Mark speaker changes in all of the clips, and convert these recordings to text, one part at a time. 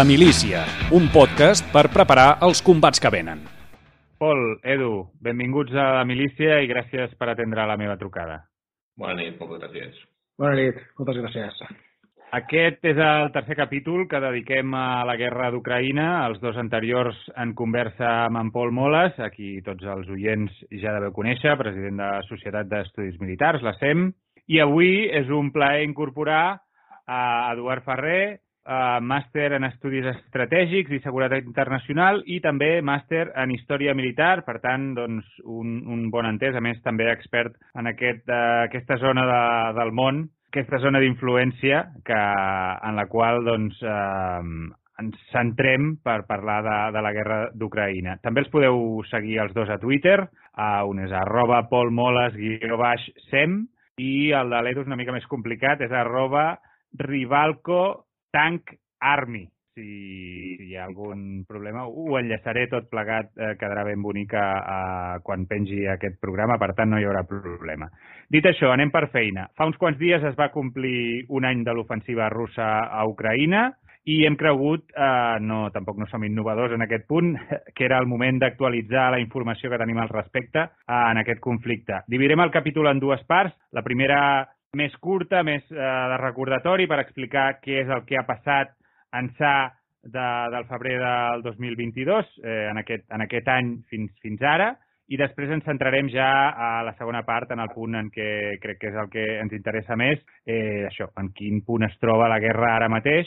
Speaker 1: La milícia, un podcast per preparar els combats que venen.
Speaker 2: Pol, Edu, benvinguts a la milícia i gràcies per atendre la meva trucada.
Speaker 3: Bona nit, moltes gràcies.
Speaker 4: Bona nit, moltes gràcies.
Speaker 2: Aquest és el tercer capítol que dediquem a la guerra d'Ucraïna. Els dos anteriors en conversa amb en Pol Moles, a qui tots els oients ja deveu conèixer, president de la Societat d'Estudis Militars, la SEM. I avui és un plaer incorporar a Eduard Ferrer, uh, màster en Estudis Estratègics i Seguretat Internacional i també màster en Història Militar, per tant, doncs, un, un bon entès, a més també expert en aquest, uh, aquesta zona de, del món, aquesta zona d'influència que en la qual doncs, eh, ens centrem per parlar de, de la guerra d'Ucraïna. També els podeu seguir els dos a Twitter, a un és arroba polmoles guió baix sem i el de l'Edu és una mica més complicat, és arroba rivalco tank army. Si, si hi ha algun problema, ho enllaçaré tot plegat, eh, quedarà ben bonica eh, quan pengi aquest programa, per tant no hi haurà problema. Dit això, anem per feina. Fa uns quants dies es va complir un any de l'ofensiva russa a Ucraïna i hem cregut, eh, no, tampoc no som innovadors en aquest punt, que era el moment d'actualitzar la informació que tenim al respecte eh, en aquest conflicte. Dividirem el capítol en dues parts. La primera més curta, més eh, de recordatori, per explicar què és el que ha passat ençà de, del febrer del 2022, eh, en, aquest, en aquest any fins, fins ara, i després ens centrarem ja a la segona part, en el punt en què crec que és el que ens interessa més, eh, això, en quin punt es troba la guerra ara mateix.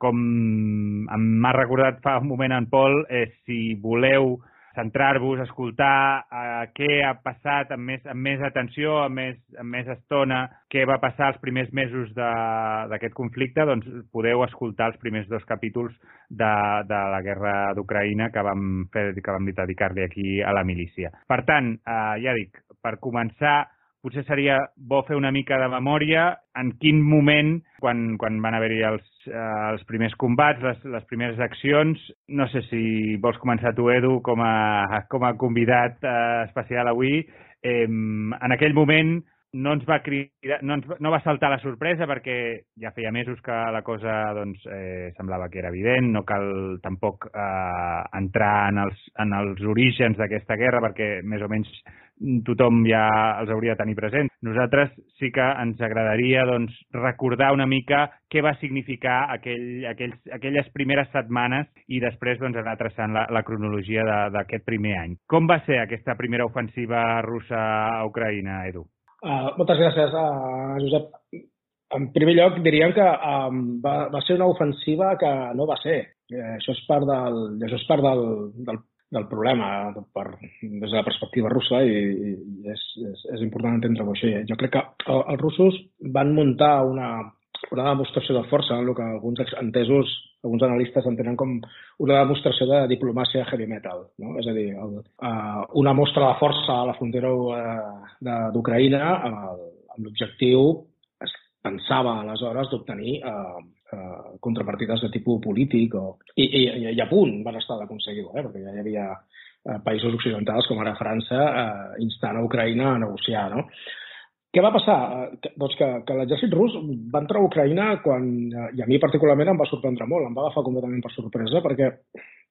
Speaker 2: Com m'ha recordat fa un moment en Pol, eh, si voleu centrar-vos, escoltar eh, què ha passat amb més, amb més atenció, amb més, amb més estona, què va passar els primers mesos d'aquest conflicte, doncs podeu escoltar els primers dos capítols de, de la guerra d'Ucraïna que vam fer que vam dedicar-li aquí a la milícia. Per tant, eh, ja dic, per començar, potser seria bo fer una mica de memòria en quin moment, quan, quan van haver-hi els, eh, els primers combats, les, les primeres accions. No sé si vols començar tu, Edu, com a, com a convidat eh, especial avui. Eh, en aquell moment no ens va cridar, no, ens, no va saltar la sorpresa perquè ja feia mesos que la cosa doncs, eh, semblava que era evident, no cal tampoc eh, entrar en els, en els orígens d'aquesta guerra perquè més o menys tothom ja els hauria de tenir present. Nosaltres sí que ens agradaria doncs, recordar una mica què va significar aquell, aquells, aquelles primeres setmanes i després doncs, anar traçant la, la cronologia d'aquest primer any. Com va ser aquesta primera ofensiva russa a Ucraïna, Edu?
Speaker 4: Uh, moltes gràcies, uh, Josep. En primer lloc, diríem que um, va, va ser una ofensiva que no va ser. Eh, això és part del, això és part del, del, del problema per, des de la perspectiva russa i, i és, és, és important entendre-ho així. Jo crec que els russos van muntar una, una demostració de força, el que alguns entesos, alguns analistes entenen com una demostració de diplomàcia heavy metal. No? És a dir, el, uh, una mostra de força a la frontera uh, d'Ucraïna amb, l'objectiu, es pensava aleshores, d'obtenir uh, uh, contrapartides de tipus polític o... I, i, i a punt van estar d'aconseguir-ho, eh? perquè ja hi havia uh, països occidentals com ara França uh, instant a Ucraïna a negociar. No? Què va passar? Que, doncs que, que l'exèrcit rus va entrar a Ucraïna quan, i a mi particularment em va sorprendre molt, em va agafar completament per sorpresa perquè,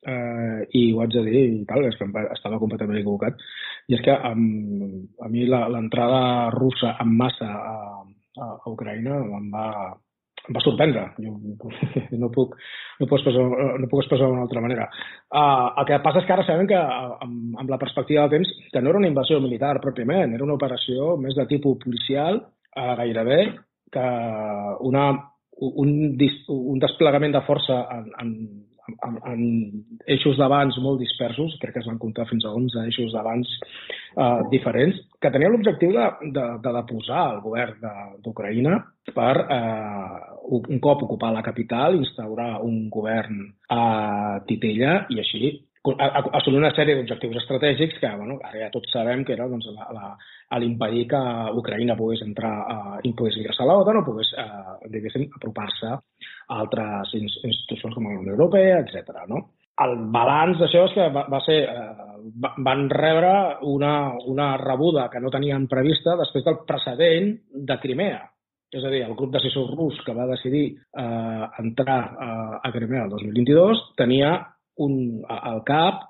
Speaker 4: eh, i ho haig de dir i tal, és que estava completament equivocat, i és que um, a mi l'entrada russa en massa a, a Ucraïna em va, em va sorprendre. Jo no puc, no puc expressar, no puc expressar d'una altra manera. Uh, el que passa és que ara sabem que, amb, amb la perspectiva del temps, que no era una invasió militar pròpiament, era una operació més de tipus policial, uh, gairebé, que una, un, un desplegament de força en, en, en, en eixos d'abans molt dispersos, crec que es van comptar fins a 11 eixos d'abans eh, diferents, que tenien l'objectiu de, de, de deposar el govern d'Ucraïna per, eh, un cop ocupar la capital, instaurar un govern a Titella i així assolir una sèrie d'objectius estratègics que bueno, ara ja tots sabem que era doncs, l'impedir que Ucraïna pogués entrar, uh, pogués ingressar a l'OTAN o pogués, uh, diguéssim, apropar-se a altres institucions com la Unió Europea, etc. No? El balanç d'això és que va, va ser, uh, van rebre una, una rebuda que no tenien prevista després del precedent de Crimea. és a dir, el grup d'assessors rus que va decidir eh, entrar eh, a Crimea el 2022 tenia un, al cap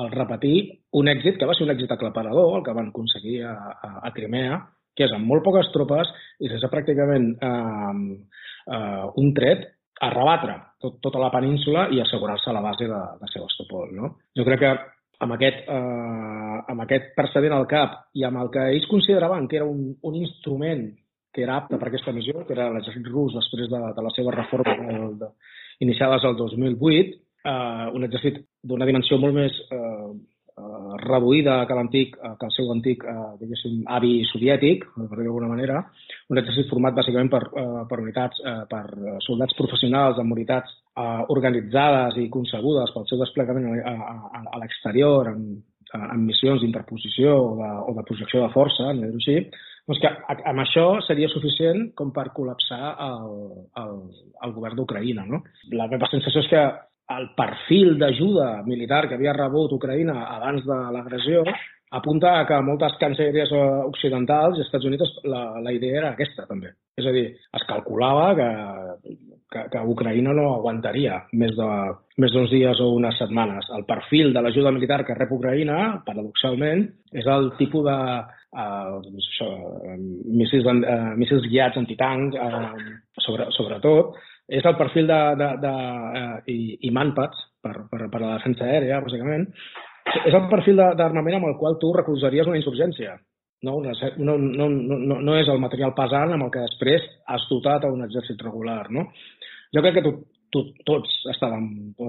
Speaker 4: el repetir un èxit que va ser un èxit aclaparador, el que van aconseguir a, a, a Crimea, que és amb molt poques tropes i sense pràcticament eh, eh, un tret a rebatre tot, tota la península i assegurar-se la base de, de Sebastopol. No? Jo crec que amb aquest, eh, amb aquest precedent al cap i amb el que ells consideraven que era un, un instrument que era apte per aquesta missió, que era l'exèrcit rus després de, de la seva reforma de, de, iniciades el 2008, eh, un exèrcit d'una dimensió molt més eh, eh, reduïda que l'antic, eh, que el seu antic, eh, diguéssim, avi soviètic, per dir d'alguna manera, un exèrcit format bàsicament per, eh, per unitats, eh, per soldats professionals amb unitats eh, organitzades i concebudes pel seu desplegament a, a, a l'exterior, en, en missions d'interposició o, de, o de projecció de força, anem dir-ho així, doncs que amb això seria suficient com per col·lapsar el, el, el govern d'Ucraïna. No? La meva sensació és que el perfil d'ajuda militar que havia rebut Ucraïna abans de l'agressió apunta a que moltes cancelleries occidentals i Estats Units la, la idea era aquesta també. És a dir, es calculava que, que, que Ucraïna no aguantaria més de més d'uns dies o unes setmanes. El perfil de l'ajuda militar que rep Ucraïna, paradoxalment, és el tipus de uh, doncs això, míssils, uh, míssils guiats antitanc, uh, sobre, sobretot, és el perfil de, de, de, uh, i, i manpads per, per, per a la defensa aèria, bàsicament, és el perfil d'armament amb el qual tu recolzaries una insurgència. No, una, no, no, no, no és el material pesant amb el que després has dotat a un exèrcit regular. No? Jo crec que tu, tu, tots estàvem,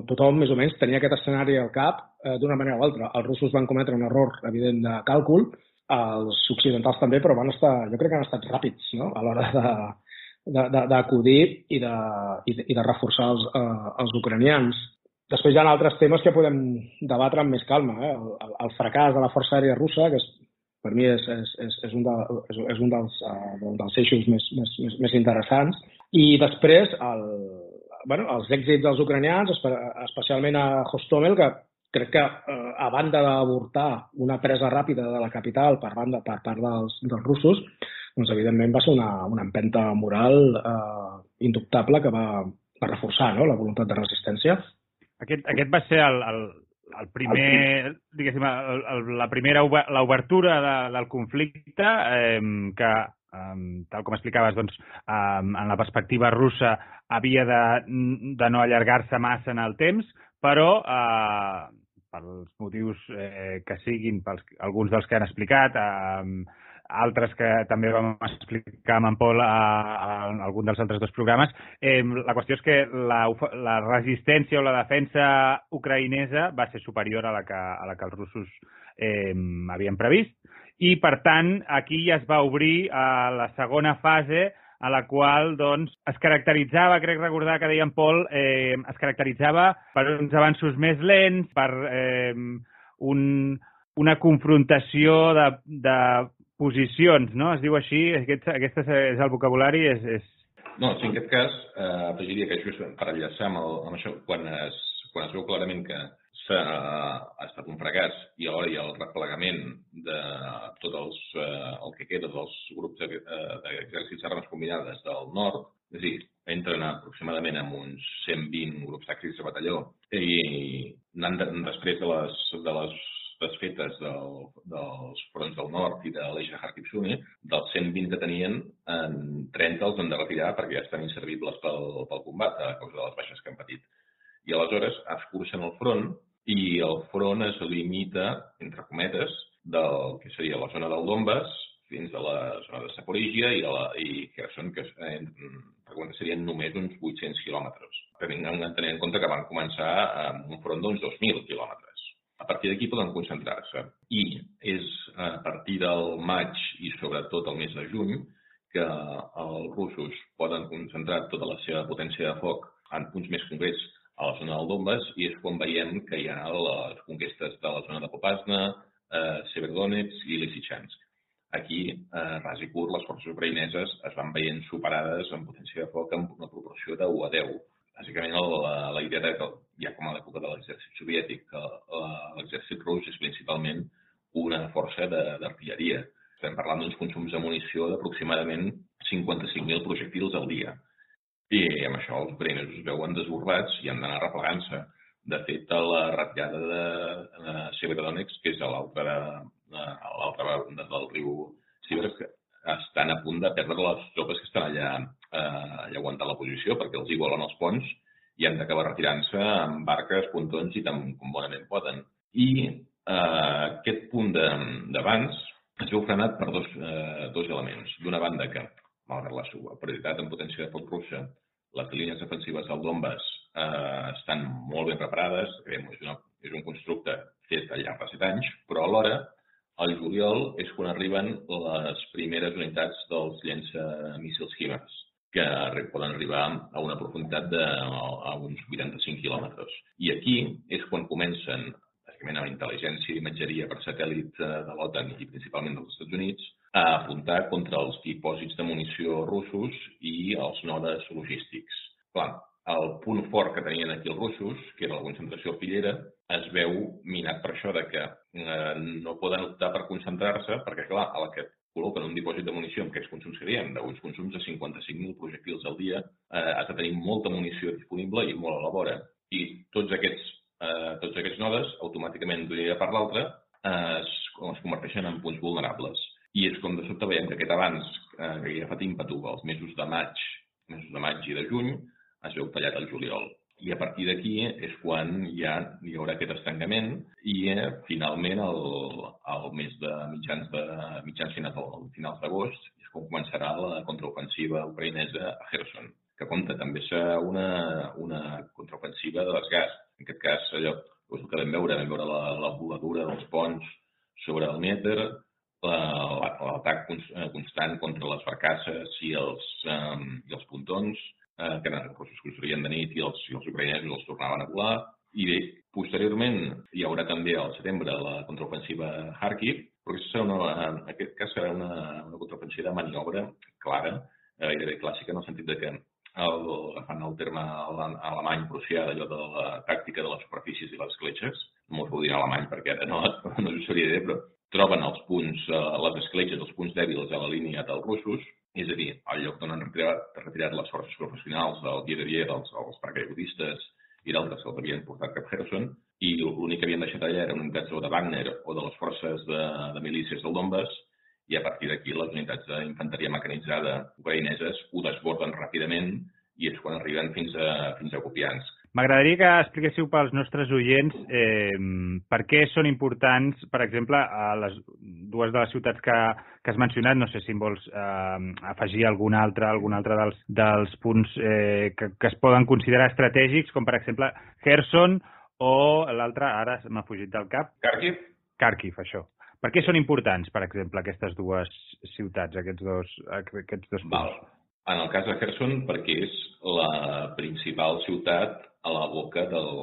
Speaker 4: tothom més o menys tenia aquest escenari al cap eh, d'una manera o altra. Els russos van cometre un error evident de càlcul, els occidentals també, però van estar, jo crec que han estat ràpids no? a l'hora de, d'acudir i, de, i, de, i de reforçar els, eh, els ucranians. Després hi ha altres temes que podem debatre amb més calma. Eh? El, el fracàs de la Força Aèria Russa, que és, per mi és, és, és, és, un, de, és, és un dels, uh, dels eixos més, més, més, més interessants. I després el, bueno, els èxits dels ucranians, especialment a Hostomel, que crec que eh, a banda d'avortar una presa ràpida de la capital per, banda, per part dels, dels russos, doncs evidentment va ser una, una empenta moral eh, indubtable que va, va reforçar no? la voluntat de resistència.
Speaker 2: Aquest, aquest va ser el, el, el primer, diguéssim, el, el, la primera l'obertura de, del conflicte eh, que, eh, tal com explicaves, doncs, eh, en la perspectiva russa havia de, de no allargar-se massa en el temps, però eh, pels motius eh, que siguin, pels, alguns dels que han explicat, eh, altres que també vam explicar amb en Pol a, a, a algun dels altres dos programes. Eh, la qüestió és que la, la resistència o la defensa ucraïnesa va ser superior a la que, a la que els russos eh, havien previst i, per tant, aquí ja es va obrir a la segona fase a la qual doncs, es caracteritzava, crec recordar que deia en Pol, eh, es caracteritzava per uns avanços més lents, per eh, un, una confrontació de, de posicions, no? Es diu així, aquest, aquest és el vocabulari, és... és...
Speaker 3: No, sí, en aquest cas, eh, afegiria que just per enllaçar amb, el, amb això, quan es, quan es veu clarament que s'ha ha estat un fracàs i alhora hi ha el replegament de tot els, eh, el que queda dels grups eh, d'exèrcits armes combinades del nord, és a dir, entren aproximadament amb uns 120 grups tàctics de batalló i després de les, de les desfetes del, dels fronts del nord i de l'eix de Kharkiv-Suni, dels 120 que tenien, en 30 els han de retirar perquè ja estan inservibles pel, pel combat a causa de les baixes que han patit. I aleshores escurcen el front i el front es limita, entre cometes, del que seria la zona del Donbass fins a la zona de Saporígia i, de la, i Kherson, que eh, serien només uns 800 quilòmetres, tenint en compte que van començar amb un front d'uns 2.000 quilòmetres a partir d'aquí poden concentrar-se. I és a partir del maig i sobretot el mes de juny que els russos poden concentrar tota la seva potència de foc en punts més concrets a la zona del Donbass i és quan veiem que hi ha les conquestes de la zona de Popasna, eh, Severdonetsk i Lysychansk. Aquí, eh, ras i curt, les forces ucraïneses es van veient superades en potència de foc en una proporció de 1 a 10 bàsicament la, la idea de que ja com a l'època de l'exèrcit soviètic, que l'exèrcit rus és principalment una força d'artilleria. estem parlant d'uns consums de munició d'aproximadament 55.000 projectils al dia. I amb això els ucraïnesos es veuen desbordats i han d'anar replegant-se. De fet, a la ratllada de, de Severodonetsk, que és a l'altra banda del riu Siver, estan a punt de perdre les tropes que estan allà, eh, allà aguantant la posició perquè els hi volen els ponts i han d'acabar retirant-se amb barques, pontons i tant com bonament poden. I eh, aquest punt d'abans es veu frenat per dos, eh, dos elements. D'una banda que, malgrat la superioritat en potència de foc russa, les línies defensives del Donbass eh, estan molt ben preparades, és, una, és un constructe fet al llarg de set anys, però alhora al juliol és quan arriben les primeres unitats dels llençamíssils HIMARS, que poden arribar a una profunditat de uns 85 quilòmetres. I aquí és quan comencen, bàsicament amb intel·ligència i imatgeria per satèl·lit eh, de l'OTAN i principalment dels Estats Units, a apuntar contra els dipòsits de munició russos i els nodes logístics. Clar, el punt fort que tenien aquí els russos, que era la concentració artillera, es veu minat per això de que eh, no poden optar per concentrar-se, perquè clar, a que col·loquen un dipòsit de munició amb aquests consums que diem, d'uns consums de 55.000 projectils al dia, eh, has de tenir molta munició disponible i molt a la vora. I tots aquests, eh, tots aquests nodes, automàticament d'un dia per l'altre, eh, es, es converteixen en punts vulnerables. I és com de sobte veiem que aquest abans, eh, que ja fa ímpetu als mesos de maig, mesos de maig i de juny, es veu tallat al juliol. I a partir d'aquí és quan ja hi haurà aquest estancament i eh, finalment el, el mes de mitjans de mitjans finals, d'agost és quan començarà la contraofensiva ucraïnesa a Kherson, que compta també ser una, una contraofensiva de desgast. En aquest cas, allò doncs el que vam veure, vam veure la, la voladura dels ponts sobre el Meter, l'atac constant contra les barcasses i els, um, i els pontons, eh, que construïen de nit i els, i els ucraïnesos els tornaven a volar. I bé, posteriorment hi haurà també al setembre la contraofensiva Kharkiv, però aquesta serà una, en aquest cas serà una, una contraofensiva de maniobra clara, eh, gairebé clàssica, en el sentit de que el, agafant el terme alemany prussià d'allò de la tàctica de les superfícies i les cletxes, no m'ho dir en alemany perquè ara no, no us sabria dir, però troben els punts, eh, les escletxes, els punts dèbils a la línia dels russos, és a dir, al lloc on han retirat, retirat les forces professionals del dia de dia dels, dels paracaigudistes i d'altres que els havien portat cap Kherson, i l'únic que havien deixat allà eren unitats o de Wagner o de les forces de, de milícies del Donbass, i a partir d'aquí les unitats d'infanteria mecanitzada ucraïneses ho desborden ràpidament i és quan arriben fins a, fins a Kupiansk.
Speaker 2: M'agradaria que expliquéssiu pels nostres oients eh, per què són importants, per exemple, a les dues de les ciutats que, que has mencionat, no sé si vols eh, afegir algun altre, algun altre dels, dels punts eh, que, que es poden considerar estratègics, com per exemple Kherson o l'altre, ara m'ha fugit del cap.
Speaker 3: Kharkiv?
Speaker 2: Kharkiv, això. Per què són importants, per exemple, aquestes dues ciutats, aquests dos, aquests dos punts?
Speaker 3: Val. En el cas de Kherson, perquè és la principal ciutat a la boca del,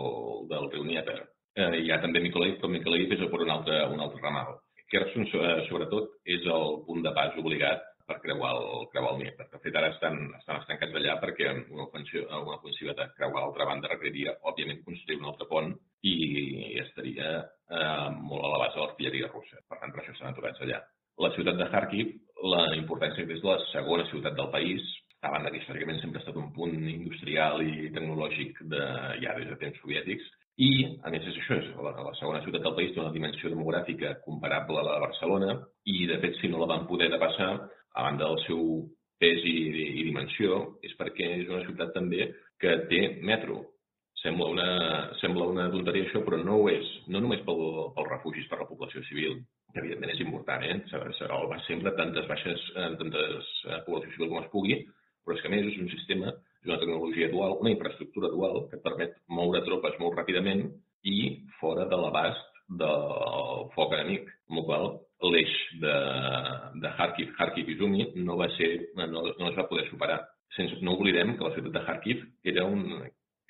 Speaker 3: del riu Dnieper. Eh, hi ha també Mykolaiv, però Mykolaiv és per un altre, un altre ramal. Kherson, sobretot, és el punt de pas obligat per creuar el, creuar el Dnieper. De fet, ara estan, estan estancats allà perquè una ofensiva, una ofensiva de creuar l'altra banda requeriria, òbviament, construir un altre pont i estaria eh, molt a la base de l'artilleria russa. Per tant, per això estan aturats allà. La ciutat de Kharkiv, la importància que és la segona ciutat del país, a banda que històricament sempre ha estat un punt industrial i tecnològic de, ja des de temps soviètics, i, a més, és això, és la, la segona ciutat del país té una dimensió demogràfica comparable a la de Barcelona, i, de fet, si no la van poder passar, a banda del seu pes i, i dimensió, és perquè és una ciutat també que té metro. Sembla una, sembla una tonteria això, però no ho és. No només pel, refugis per la població civil, que evidentment és important, eh? Serà el va sempre tantes baixes, eh, tantes eh, població civil com es pugui, però és que a més és un sistema, és una tecnologia dual, una infraestructura dual que permet moure tropes molt ràpidament i fora de l'abast del foc enemic, amb la qual l'eix de, de Kharkiv, Kharkiv i Zumi no va ser, no, no es va poder superar. Sense, no oblidem que la ciutat de Kharkiv era un,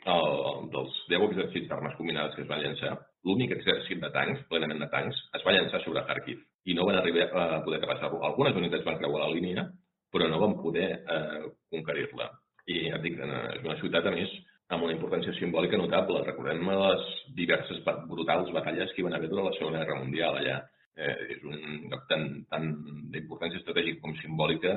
Speaker 3: el, dels 10 exèrcits d'armes combinades que es van llançar, l'únic exèrcit de tancs, plenament de tancs, es va llançar sobre Kharkiv i no van arribar a poder travessar-lo. Algunes unitats van creuar la línia, però no van poder eh, conquerir-la. I ja dic, és una ciutat, a més, amb una importància simbòlica notable. Recordem les diverses brutals batalles que hi van haver durant la Segona Guerra Mundial allà. eh, és un lloc tan, tan d'importància estratègica com simbòlica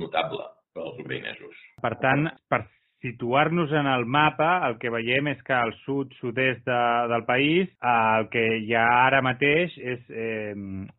Speaker 3: notable per als ucraïnesos.
Speaker 2: Per tant, per situar-nos en el mapa, el que veiem és que al sud-sud-est de, del país el que hi ha ara mateix és eh,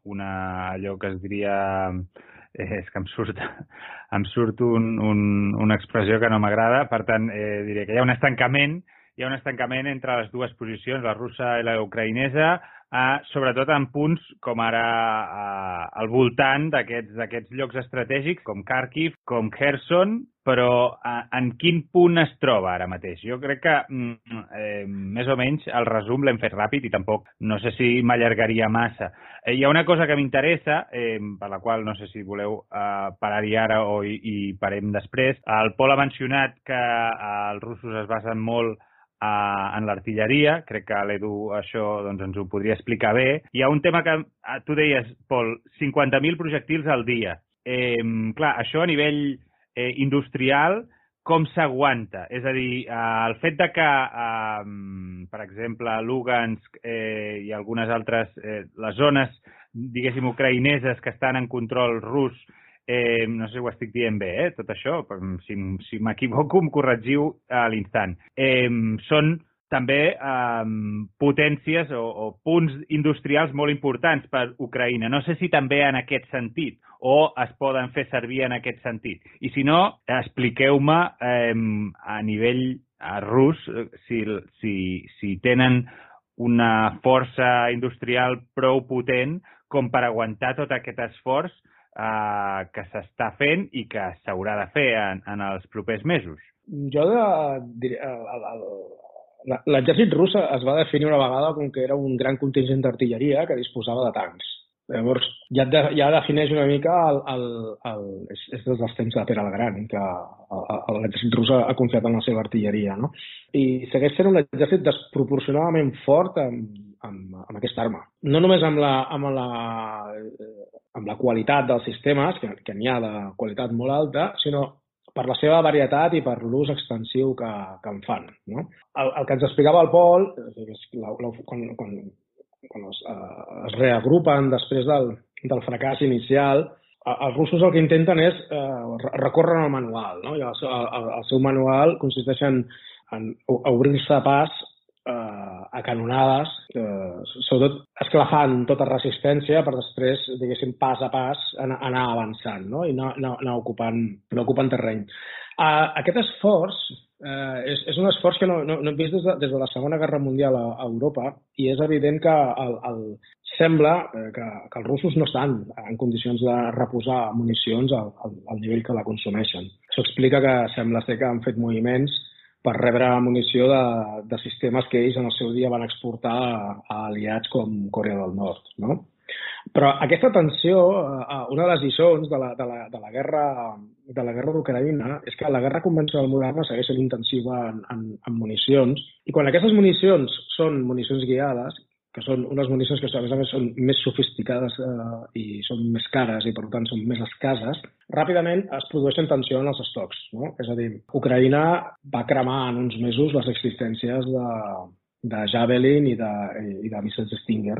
Speaker 2: una, allò que es diria eh, és que em surt, em surt un, un, una expressió que no m'agrada, per tant, eh, diré que hi ha un estancament, hi ha un estancament entre les dues posicions, la russa i la ucraïnesa, eh, sobretot en punts com ara eh, al voltant d'aquests llocs estratègics com Kharkiv, com Kherson, però eh, en quin punt es troba ara mateix? Jo crec que mm, eh, més o menys el resum l'hem fet ràpid i tampoc no sé si m'allargaria massa. Eh, hi ha una cosa que m'interessa, eh, per la qual no sé si voleu eh, parar-hi ara o i, i parem després. El Pol ha mencionat que eh, els russos es basen molt a, en l'artilleria, crec que l'Edu això doncs, ens ho podria explicar bé. Hi ha un tema que ah, tu deies, Pol, 50.000 projectils al dia. Eh, clar, això a nivell eh, industrial, com s'aguanta? És a dir, eh, el fet de que, eh, per exemple, Lugansk eh, i algunes altres, eh, les zones, diguéssim, ucraïneses que estan en control rus, Eh, no sé si ho estic dient bé, eh, tot això, si, si m'equivoco em corregiu a l'instant. Eh, són també eh, potències o, o punts industrials molt importants per Ucraïna. No sé si també en aquest sentit o es poden fer servir en aquest sentit. I si no, expliqueu-me eh, a nivell a rus si, si, si tenen una força industrial prou potent com per aguantar tot aquest esforç eh, que s'està fent i que s'haurà de fer en, en els propers mesos?
Speaker 4: Jo de, l'exèrcit rus es va definir una vegada com que era un gran contingent d'artilleria que disposava de tancs. Llavors, ja, de, ja defineix una mica el, el, el, és, és des dels temps de Pere el Gran, que l'exèrcit rus ha confiat en la seva artilleria, no? I segueix sent un exèrcit desproporcionadament fort amb, amb, amb aquesta arma. No només amb la, amb la, amb la qualitat dels sistemes, que, que n'hi ha de qualitat molt alta, sinó per la seva varietat i per l'ús extensiu que, que en fan. No? El, el que ens explicava el Pol, és la, la, quan, quan, quan es, eh, es reagrupen després del, del fracàs inicial, els russos el que intenten és eh, recórrer al manual. No? I el, el, el seu manual consisteix en, en obrir-se pas eh, a canonades, eh, sobretot esclafant tota resistència per després, diguéssim, pas a pas anar, avançant no? i anar, anar, anar, ocupant, anar ocupant terreny. Uh, aquest esforç eh, és, és un esforç que no, no, no hem vist des de, des de la Segona Guerra Mundial a, a Europa i és evident que el, el, sembla eh, que, que els russos no estan en condicions de reposar municions al, al, al nivell que la consumeixen. Això explica que sembla ser que han fet moviments per rebre munició de, de sistemes que ells en el seu dia van exportar a, a aliats com Corea del Nord. No? Però aquesta tensió, eh, una de les lliçons de la, de la, de la guerra de la guerra d'Ucraïna és que la guerra convencional moderna segueix sent intensiva en, en, en municions i quan aquestes municions són municions guiades, que són unes municions que a més a més són més sofisticades eh, i són més cares i per tant són més escases, ràpidament es produeixen tensió en els estocs. No? És a dir, Ucraïna va cremar en uns mesos les existències de, de Javelin i de, i de missiles Stinger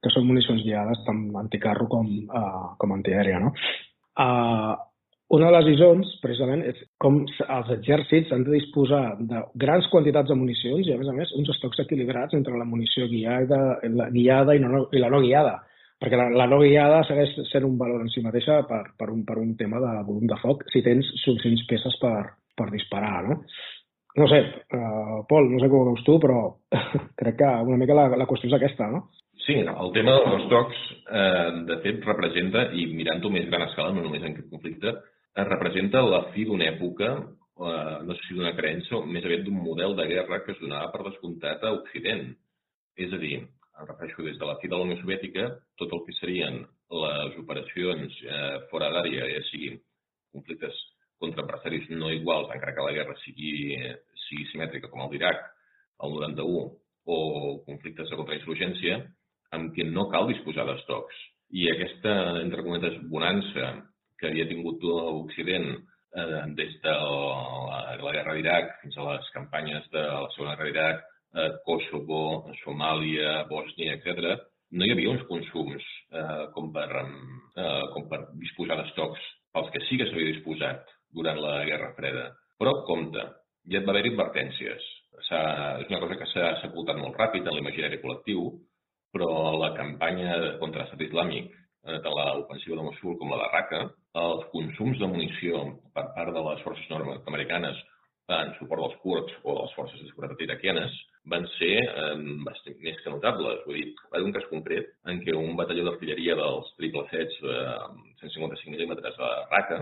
Speaker 4: que són municions guiades tant anticarro com, uh, com antiaèria. No? Uh, una de les lliçons, precisament, és com els exèrcits han de disposar de grans quantitats de municions i, a més a més, uns estocs equilibrats entre la munició guiada, la guiada i, no, i la no guiada. Perquè la, la no guiada segueix sent un valor en si mateixa per, per, un, per un tema de volum de foc si tens suficients peces per, per disparar, no? No sé, uh, Pol, no sé com ho veus tu, però crec que una mica la, la qüestió és aquesta, no?
Speaker 3: Sí, el tema dels tocs, eh, de fet, representa, i mirant-ho més gran escala, no només en aquest conflicte, representa la fi d'una època, eh, no sé si d'una creença, o més aviat d'un model de guerra que es donava per descomptat a Occident. És a dir, em refereixo des de la fi de la Unió Soviètica, tot el que serien les operacions eh, fora d'àrea, ja siguin conflictes contra adversaris no iguals, encara que la guerra sigui, sigui simètrica, com el d'Iraq, el 91, o conflictes de contrainsurgència, amb què no cal disposar d'estocs. I aquesta, entre cometes, bonança que havia tingut l'Occident eh, des de la, la guerra d'Iraq fins a les campanyes de la Segona Guerra d'Iraq, eh, Kosovo, Somàlia, Bòsnia, etc., no hi havia uns consums eh, com, per, eh, com per disposar d'estocs pels que sí que s'havia disposat durant la Guerra Freda. Però, compte, ja va haver advertències. És una cosa que s'ha sepultat molt ràpid en l'imaginari col·lectiu, però la campanya contra l'estat islàmic, eh, tant l'ofensiva de Mossul com la Raqqa, els consums de munició per part de les forces nord-americanes en suport dels kurds o de les forces de seguretat iraquianes van ser eh, més que notables. Vull dir, va haver un cas concret en què un batalló d'artilleria dels 777 eh, 155 mm a Raqqa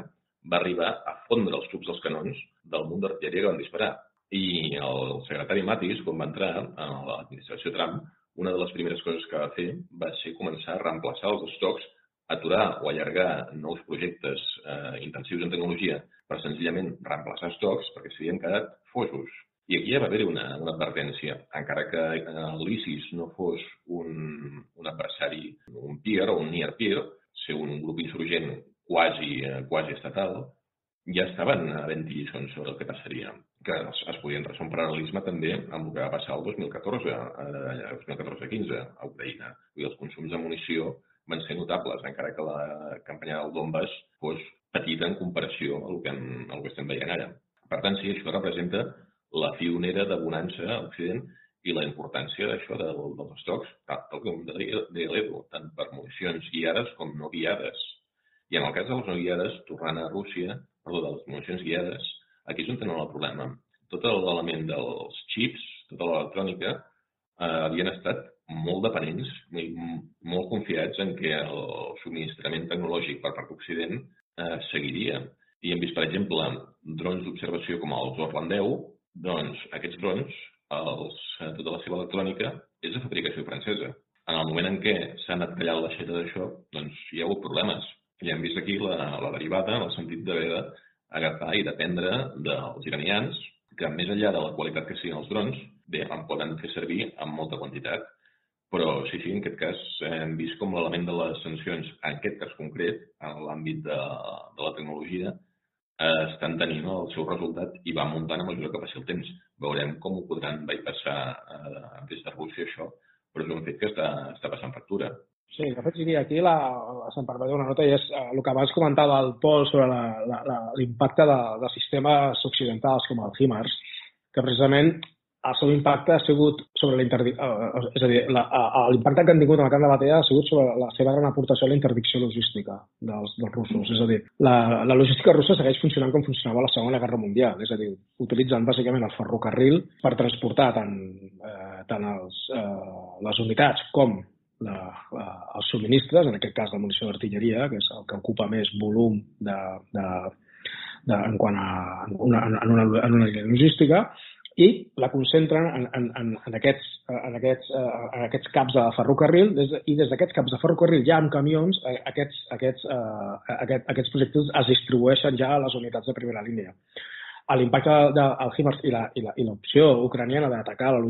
Speaker 3: va arribar a fondre els tubs dels canons del munt d'artilleria que van disparar. I el secretari Matis, quan va entrar a l'administració Trump, una de les primeres coses que va fer va ser començar a reemplaçar els estocs aturar o allargar nous projectes eh, intensius en tecnologia per senzillament reemplaçar estocs perquè s'havien quedat fosos. I aquí ja va haver una, una advertència. Encara que eh, l'ISIS no fos un, un adversari, un peer o un near peer, ser un grup insurgent quasi, eh, quasi estatal, ja estaven havent lliçons sobre el que passaria, que es, es podien resar un paral·lelisme també amb el que va passar el 2014, eh, 2014-15 a Ucraïna. I els consums de munició van ser notables, encara que la campanya del Donbass fos petita en comparació al que, al que estem veient ara. Per tant, sí, això representa la fionera de bonança a Occident i la importància d'això del, dels estocs, tal com deia l'Edu, tant per municions guiades com no guiades. I en el cas de les no guiades, tornant a Rússia, perdó, de les municions guiades, aquí és on tenen el problema. Tot l'element dels xips, tota l'electrònica, eh, havien estat molt dependents, molt confiats en que el subministrament tecnològic per part d'Occident eh, seguiria. I hem vist, per exemple, drons d'observació com els Orlan 10, doncs aquests drons, els, eh, tota la seva electrònica, és de fabricació francesa. En el moment en què s'ha anat tallant l'aixeta d'això, doncs hi ha hagut problemes. I hem vist aquí la, la derivada en el sentit d'haver d'agafar i dependre dels iranians, que més enllà de la qualitat que siguin els drons, bé, en poden fer servir en molta quantitat però sí, sí, en aquest cas hem vist com l'element de les sancions, en aquest cas concret, en l'àmbit de, de la tecnologia, eh, estan tenint el seu resultat i va muntant a mesura que passi el temps. Veurem com ho podran bypassar eh, des de Rússia això, però és un fet que està, està passant factura.
Speaker 4: Sí, de fet, diria aquí, la, se'm permet una nota, i és eh, el que abans comentava el Pol sobre l'impacte de, de sistemes occidentals com el HIMARS, que precisament el seu impacte ha sigut sobre uh, eh, és a dir, l'impacte que han tingut en el camp de batalla ha sigut sobre la seva gran aportació a la interdicció logística dels, dels russos. És a dir, la, la logística russa segueix funcionant com funcionava la Segona Guerra Mundial, és a dir, utilitzant bàsicament el ferrocarril per transportar tant, eh, tant els, eh, les unitats com la, la, els subministres, en aquest cas la munició d'artilleria, que és el que ocupa més volum de, de, de, en quant a una, en una, en una logística, i la concentren en, en, en, en, aquests, en, aquests, eh, en aquests caps de ferrocarril des de, i des d'aquests caps de ferrocarril ja amb camions eh, aquests, aquests, uh, aquest, aquests projectes es distribueixen ja a les unitats de primera línia. L'impacte del HIMARS i l'opció ucraniana d'atacar la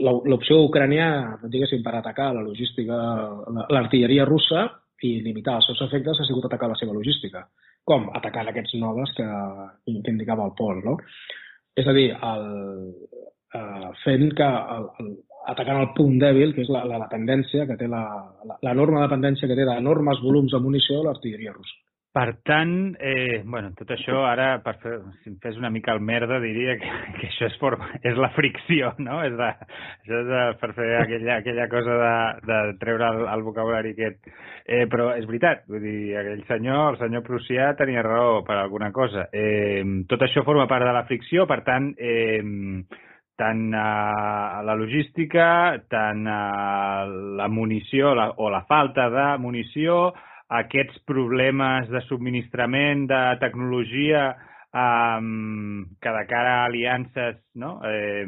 Speaker 4: l'opció ucraniana, diguéssim, per atacar la logística, l'artilleria russa i limitar els seus efectes ha sigut atacar la seva logística. Com? Atacant aquests nodes que, que indicava el Pol, no? És a dir, el, eh, fent que el, el, atacant el punt dèbil, que és la, la dependència que té la, la, l'enorme dependència que té d'enormes volums de munició l'artilleria russa.
Speaker 2: Per tant, eh, bueno, tot això ara, per fer, si em fes una mica el merda, diria que, que això és, for, és la fricció, no? És de, això és de, per fer aquella, aquella cosa de, de treure el, el vocabulari aquest. Eh, però és veritat, vull dir, aquell senyor, el senyor Prussià, tenia raó per alguna cosa. Eh, tot això forma part de la fricció, per tant, eh, tant a la logística, tant a la munició la, o la falta de munició, aquests problemes de subministrament de tecnologia um, que de cara a aliances, no? eh,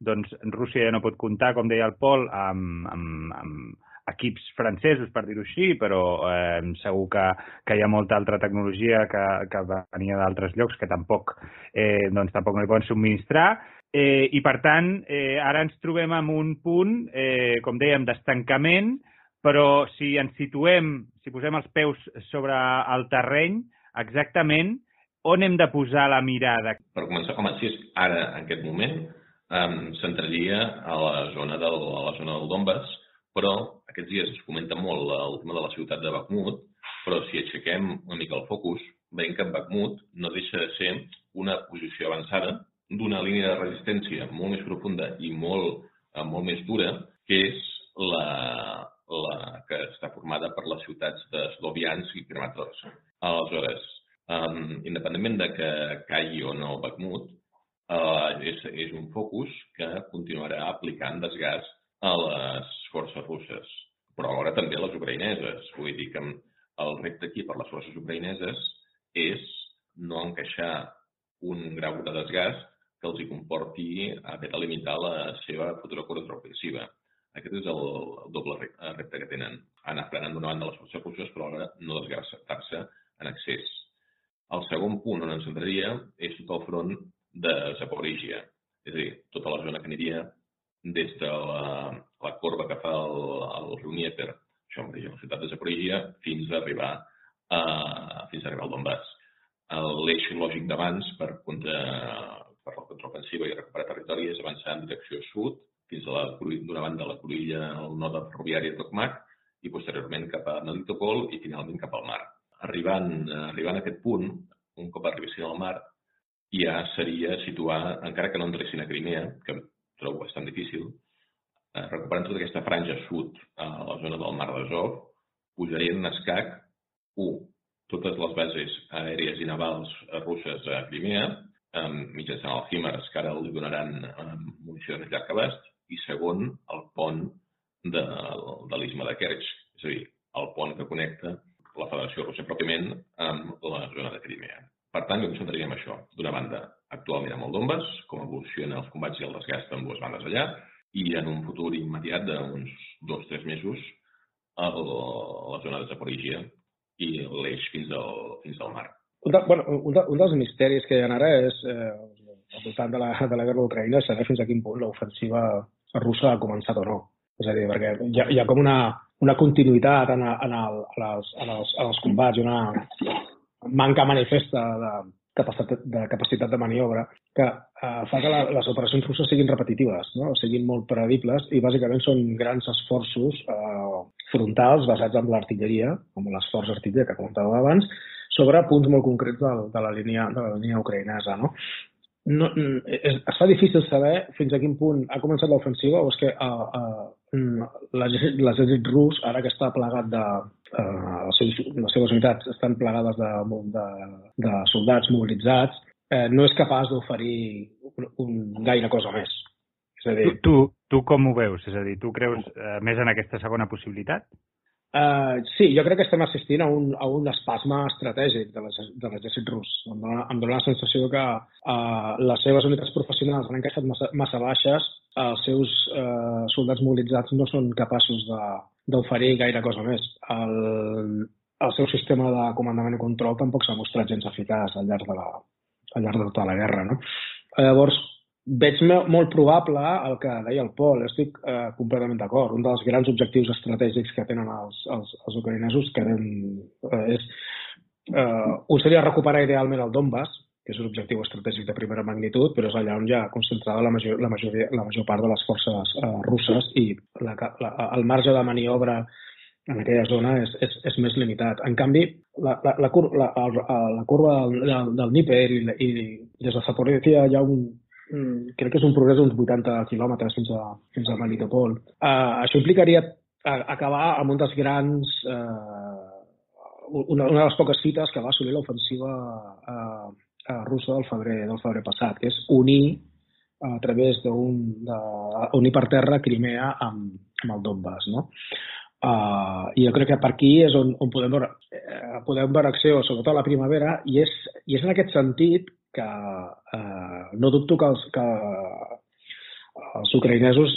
Speaker 2: doncs Rússia ja no pot comptar, com deia el Pol, amb, amb, amb equips francesos, per dir-ho així, però eh, segur que, que hi ha molta altra tecnologia que, que venia d'altres llocs que tampoc, eh, doncs, tampoc no li poden subministrar. Eh, I, per tant, eh, ara ens trobem en un punt, eh, com dèiem, d'estancament, però si ens situem, si posem els peus sobre el terreny, exactament on hem de posar la mirada?
Speaker 3: Per començar, home, si és ara, en aquest moment, um, centraria a la zona del, a la zona del Donbass, però aquests dies es comenta molt el tema de la ciutat de Bakhmut, però si aixequem una mica el focus, veiem que Bakhmut no deixa de ser una posició avançada d'una línia de resistència molt més profunda i molt, eh, molt més dura, que és la, la que està formada per les ciutats de Sloviansk i Krematorsk. Aleshores, um, independentment de que caigui o no Bakhmut, uh, és, és un focus que continuarà aplicant desgast a les forces russes, però alhora també a les ucraïneses. Vull dir que el repte aquí per les forces ucraïneses és no encaixar un grau de desgast que els hi comporti haver de limitar la seva futura contraofensiva. Aquest és el, el doble repte que tenen. Anar frenant d'una banda les forces russes, però alhora no desgastar-se en excés. El segon punt on ens centraria és tot el front de Zaporizhia, és a dir, tota la zona que aniria des de la, la corba que fa el, el riu Dnieper, això em la ciutat de Zaporizhia, fins a arribar, a, fins a arribar al Donbass. L'eix lògic d'abans per, contra, per la contraofensiva i recuperar territori és avançar en direcció sud, fins a d'una banda la cruïlla al nord ferroviari de Tokmak i posteriorment cap a Melitopol i finalment cap al mar. Arribant, arribant a aquest punt, un cop arribessin al mar, ja seria situar, encara que no entressin a Crimea, que trobo bastant difícil, eh, recuperant tota aquesta franja sud a la zona del mar d'Azov, pujarien en escac, un, totes les bases aèries i navals russes a Crimea, mitjançant el HIMARS, que ara li donaran munició de llarg abast, i segon, el pont de, de l'Isma de Kerch, és a dir, el pont que connecta la Federació Russa pròpiament amb la zona de Crimea. Per tant, jo em centraria en això. D'una banda, actualment amb el Donbass, com evoluciona els combats i el desgast amb dues bandes allà, i en un futur immediat d'uns dos o tres mesos a la zona de Zaporizhia i l'eix fins, al, fins al mar.
Speaker 4: Un, de, bueno, un, de, un dels misteris que hi ha ara és, eh, al voltant de la, de la guerra d'Ucraïna, saber fins a quin punt l'ofensiva russa ha començat o no. És a dir, perquè hi ha, hi ha com una, una continuïtat en, en, el, en, els, en, els, en els combats, una manca manifesta de, capacitat, de capacitat de maniobra que eh, fa que la, les operacions russes siguin repetitives, no? siguin molt prevedibles i bàsicament són grans esforços eh, frontals basats en l'artilleria, com l'esforç artiller que comentàvem abans, sobre punts molt concrets de, de, la, línia, de la línia ucraïnesa. No? No, es, es fa difícil saber fins a quin punt ha començat l'ofensiva o és que uh, uh, l'exèrcit rus, ara que està plegat de... Uh, les, seves, les seves unitats estan plegades de, de, de soldats mobilitzats, eh, no és capaç d'oferir un, un gaire cosa més.
Speaker 2: És a dir... Tu, tu, tu com ho veus? És a dir, tu creus uh, més en aquesta segona possibilitat?
Speaker 4: Uh, sí, jo crec que estem assistint a un, a un espasme estratègic de l'exèrcit rus. Em dona, em dona la sensació que uh, les seves unitats professionals han encaixat massa, massa baixes, els seus uh, soldats mobilitzats no són capaços d'oferir gaire cosa més. El, el seu sistema de comandament i control tampoc s'ha mostrat gens eficaç al llarg de, la, al llarg de tota la guerra. No? Llavors, veig molt probable el que deia el Pol, estic eh, completament d'acord. Un dels grans objectius estratègics que tenen els, els, els ucraïnesos que tenen, eh, és eh, un seria recuperar idealment el Donbass, que és un objectiu estratègic de primera magnitud, però és allà on hi ha concentrada la major, la major, la major part de les forces eh, russes i la, la, el marge de maniobra en aquella zona és, és, és més limitat. En canvi, la, la, la, cur, la, la, la curva del, del, del Níper i, i des de Zaporizhia hi ha un, crec que és un progrés d'uns 80 quilòmetres fins a, fins a Melitopol. Uh, això implicaria acabar amb un dels grans... Uh, una, una de les poques fites que va assolir l'ofensiva uh, russa del febrer, del febrer passat, que és unir a través d'un... unir per terra Crimea amb, amb el Donbass, no? Uh, I jo crec que per aquí és on, on podem, veure, eh, podem veure acció, sobretot a la primavera, i és, i és en aquest sentit que eh, no dubto que els, que els ucraïnesos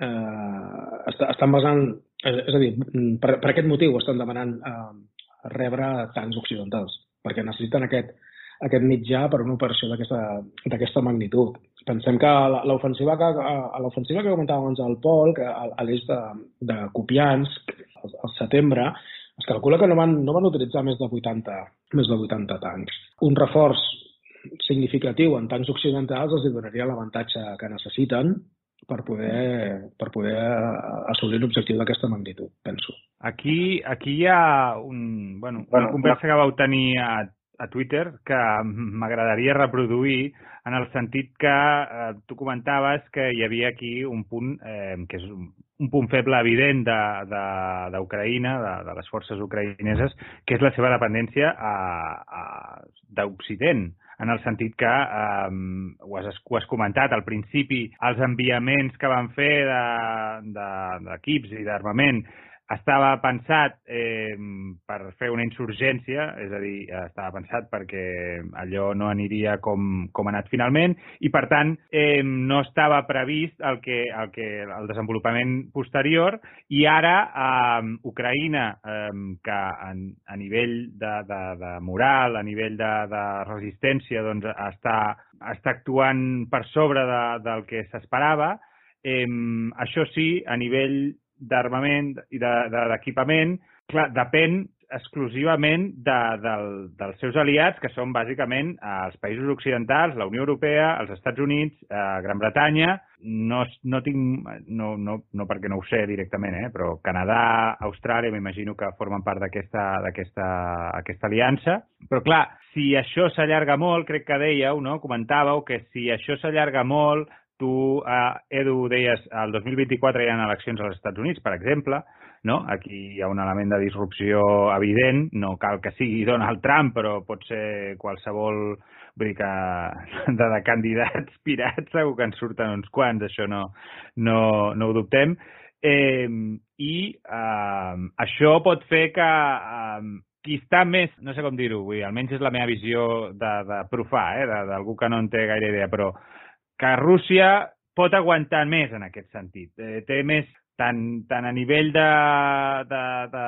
Speaker 4: eh, est estan basant, és, a dir, per, per aquest motiu estan demanant eh, rebre tancs occidentals, perquè necessiten aquest, aquest mitjà per una operació d'aquesta magnitud. Pensem que l'ofensiva que, l'ofensiva que comentava abans el Pol, que a l'est de, de Kupiansk, al setembre, es calcula que no van, no van utilitzar més de 80, més de 80 tancs. Un reforç significatiu en tancs occidentals els donaria l'avantatge que necessiten per poder, per poder assolir l'objectiu d'aquesta magnitud, penso.
Speaker 2: Aquí, aquí hi ha un, bueno, una bueno, conversa que vau tenir a, a Twitter que m'agradaria reproduir en el sentit que eh, tu comentaves que hi havia aquí un punt eh, que és un, un punt feble evident d'Ucraïna, de, de, de, de les forces ucraïneses, que és la seva dependència d'Occident en el sentit que, eh, ho, has, ho has comentat, al principi els enviaments que van fer d'equips de, de, i d'armament estava pensat eh, per fer una insurgència, és a dir, estava pensat perquè allò no aniria com, com ha anat finalment i, per tant, eh, no estava previst el, que, el, que, el desenvolupament posterior i ara eh, Ucraïna, eh, que a, a nivell de, de, de moral, a nivell de, de resistència, doncs està, està actuant per sobre de, del que s'esperava, eh, això sí, a nivell d'armament i d'equipament, de, de, clar, depèn exclusivament de, del, dels seus aliats, que són bàsicament els països occidentals, la Unió Europea, els Estats Units, eh, Gran Bretanya, no, no tinc, no, no, no perquè no ho sé directament, eh, però Canadà, Austràlia, m'imagino que formen part d'aquesta aquesta, aquesta aliança. Però clar, si això s'allarga molt, crec que dèieu, no? comentàveu que si això s'allarga molt, Tu, eh, Edu, deies, el 2024 hi ha eleccions als Estats Units, per exemple, no? Aquí hi ha un element de disrupció evident, no cal que sigui Donald Trump, però pot ser qualsevol... Vull dir que de, de candidats pirats segur que en surten uns quants, això no, no, no ho dubtem. Eh, I eh, això pot fer que eh, qui està més, no sé com dir-ho, almenys és la meva visió de, de profà, eh, d'algú que no en té gaire idea, però que Rússia pot aguantar més en aquest sentit. Eh, té més, tant, tant a nivell de, de, de,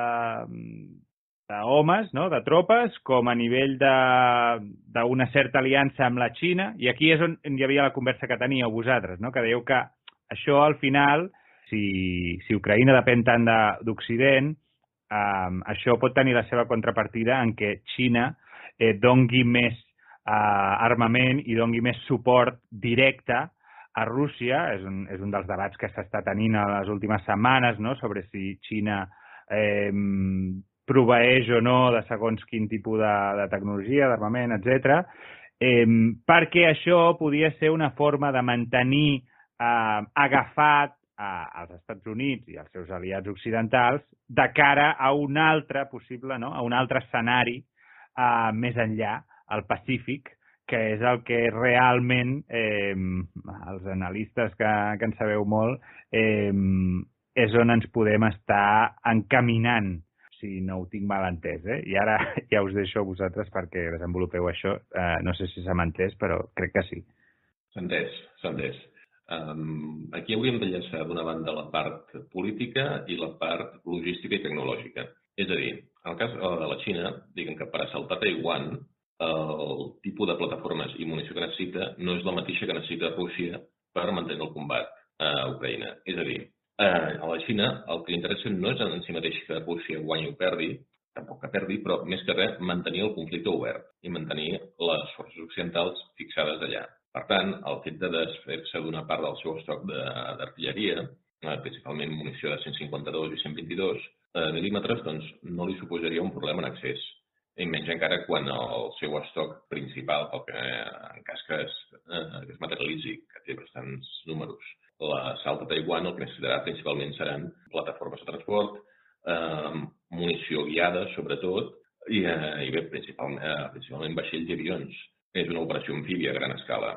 Speaker 2: de homes, no? de tropes, com a nivell d'una certa aliança amb la Xina. I aquí és on hi havia la conversa que teníeu vosaltres, no? que dèieu que això al final, si, si Ucraïna depèn tant d'Occident, eh, això pot tenir la seva contrapartida en què Xina eh, dongui més eh, armament i dongui més suport directe a Rússia. És un, és un dels debats que s'està tenint a les últimes setmanes no? sobre si Xina eh, proveeix o no de segons quin tipus de, de tecnologia, d'armament, etc. Eh, perquè això podia ser una forma de mantenir eh, agafat als Estats Units i als seus aliats occidentals de cara a un altre possible, no? a un altre escenari eh, més enllà al Pacífic, que és el que realment eh, els analistes que, que en sabeu molt eh, és on ens podem estar encaminant, si no ho tinc mal entès. Eh? I ara ja us deixo a vosaltres perquè desenvolupeu això. Eh, no sé si s'ha entès, però crec que sí.
Speaker 3: S'ha entès, s'ha entès. Um, aquí hauríem de llançar d'una banda la part política i la part logística i tecnològica. És a dir, en el cas de la Xina, diguem que per assaltar Taiwan el tipus de plataformes i munició que necessita no és la mateixa que necessita Rússia per mantenir el combat a Ucraïna. És a dir, a la Xina el que li interessa no és en si mateix que Rússia guanyi o perdi, tampoc que perdi, però més que res mantenir el conflicte obert i mantenir les forces occidentals fixades allà. Per tant, el fet de desfer-se d'una part del seu estoc d'artilleria, eh, principalment munició de 152 i 122 eh, mil·límetres, doncs no li suposaria un problema en accés i menys encara quan el seu estoc principal, pel que en cas que es, eh, que es materialitzi, que té bastants números, l'assalt a Taiwan el que necessitarà principalment seran plataformes de transport, eh, munició guiada, sobretot, i, eh, i bé, principalment, eh, principalment vaixells i avions. És una operació amfíbia a gran escala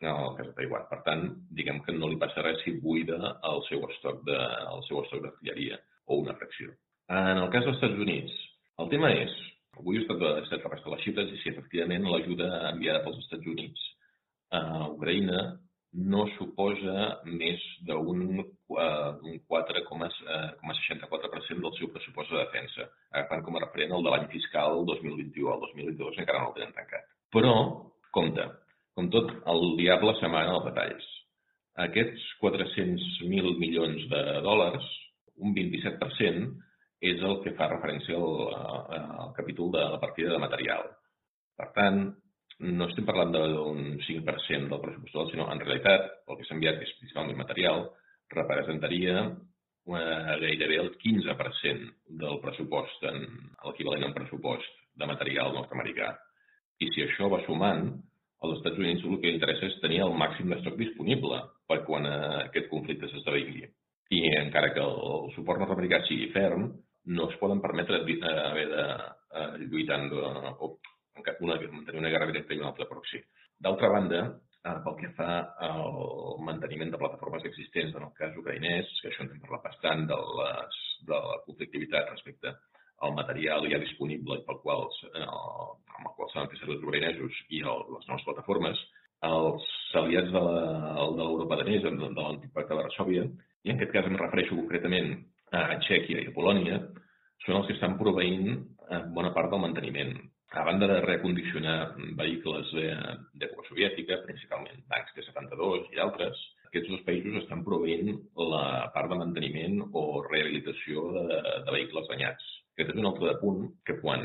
Speaker 3: en el cas de Taiwan. Per tant, diguem que no li passa res si buida el seu estoc de, el seu estoc d'artilleria o una fracció. En el cas dels Estats Units, el tema és Avui he estat, he estat les xifres i si efectivament l'ajuda enviada pels Estats Units a Ucraïna no suposa més d'un uh, 4,64% del seu pressupost de defensa, agafant com a referent el de l'any fiscal 2021. El 2022 encara no el tenen tancat. Però, compte, com tot, el diable s'amaga els detalls. Aquests 400.000 milions de dòlars, un 27%, és el que fa referència al, al capítol de la partida de material. Per tant, no estem parlant d'un 5% del pressupost, sinó en realitat el que s'ha enviat, que és principalment material, representaria eh, gairebé el 15% del pressupost, en l'equivalent en pressupost de material nord-americà. I si això va sumant, als Estats Units el que interessa és tenir el màxim d'estoc disponible per quan eh, aquest conflicte s'esdevingui. I encara que el suport nord-americà sigui ferm, no es poden permetre eh, haver de eh, lluitar o una, mantenir una guerra directa i una altra proxy. D'altra banda, eh, pel que fa al manteniment de plataformes existents en el cas ucraïnès, que això en hem parlat bastant, de, les, de la conflictivitat respecte al material ja disponible pel qual, eh, amb el qual s'han fet servir els ucraïnesos i el, les noves plataformes, els aliats de l'Europa de l'antic pacte de Varsovia, i en aquest cas em refereixo concretament a Txèquia i a Polònia, són els que estan proveint eh, bona part del manteniment a banda de recondicionar vehicles d'època soviètica, principalment tancs T-72 i altres, aquests dos països estan proveint la part de manteniment o rehabilitació de, de vehicles danyats. Aquest és un altre punt que quan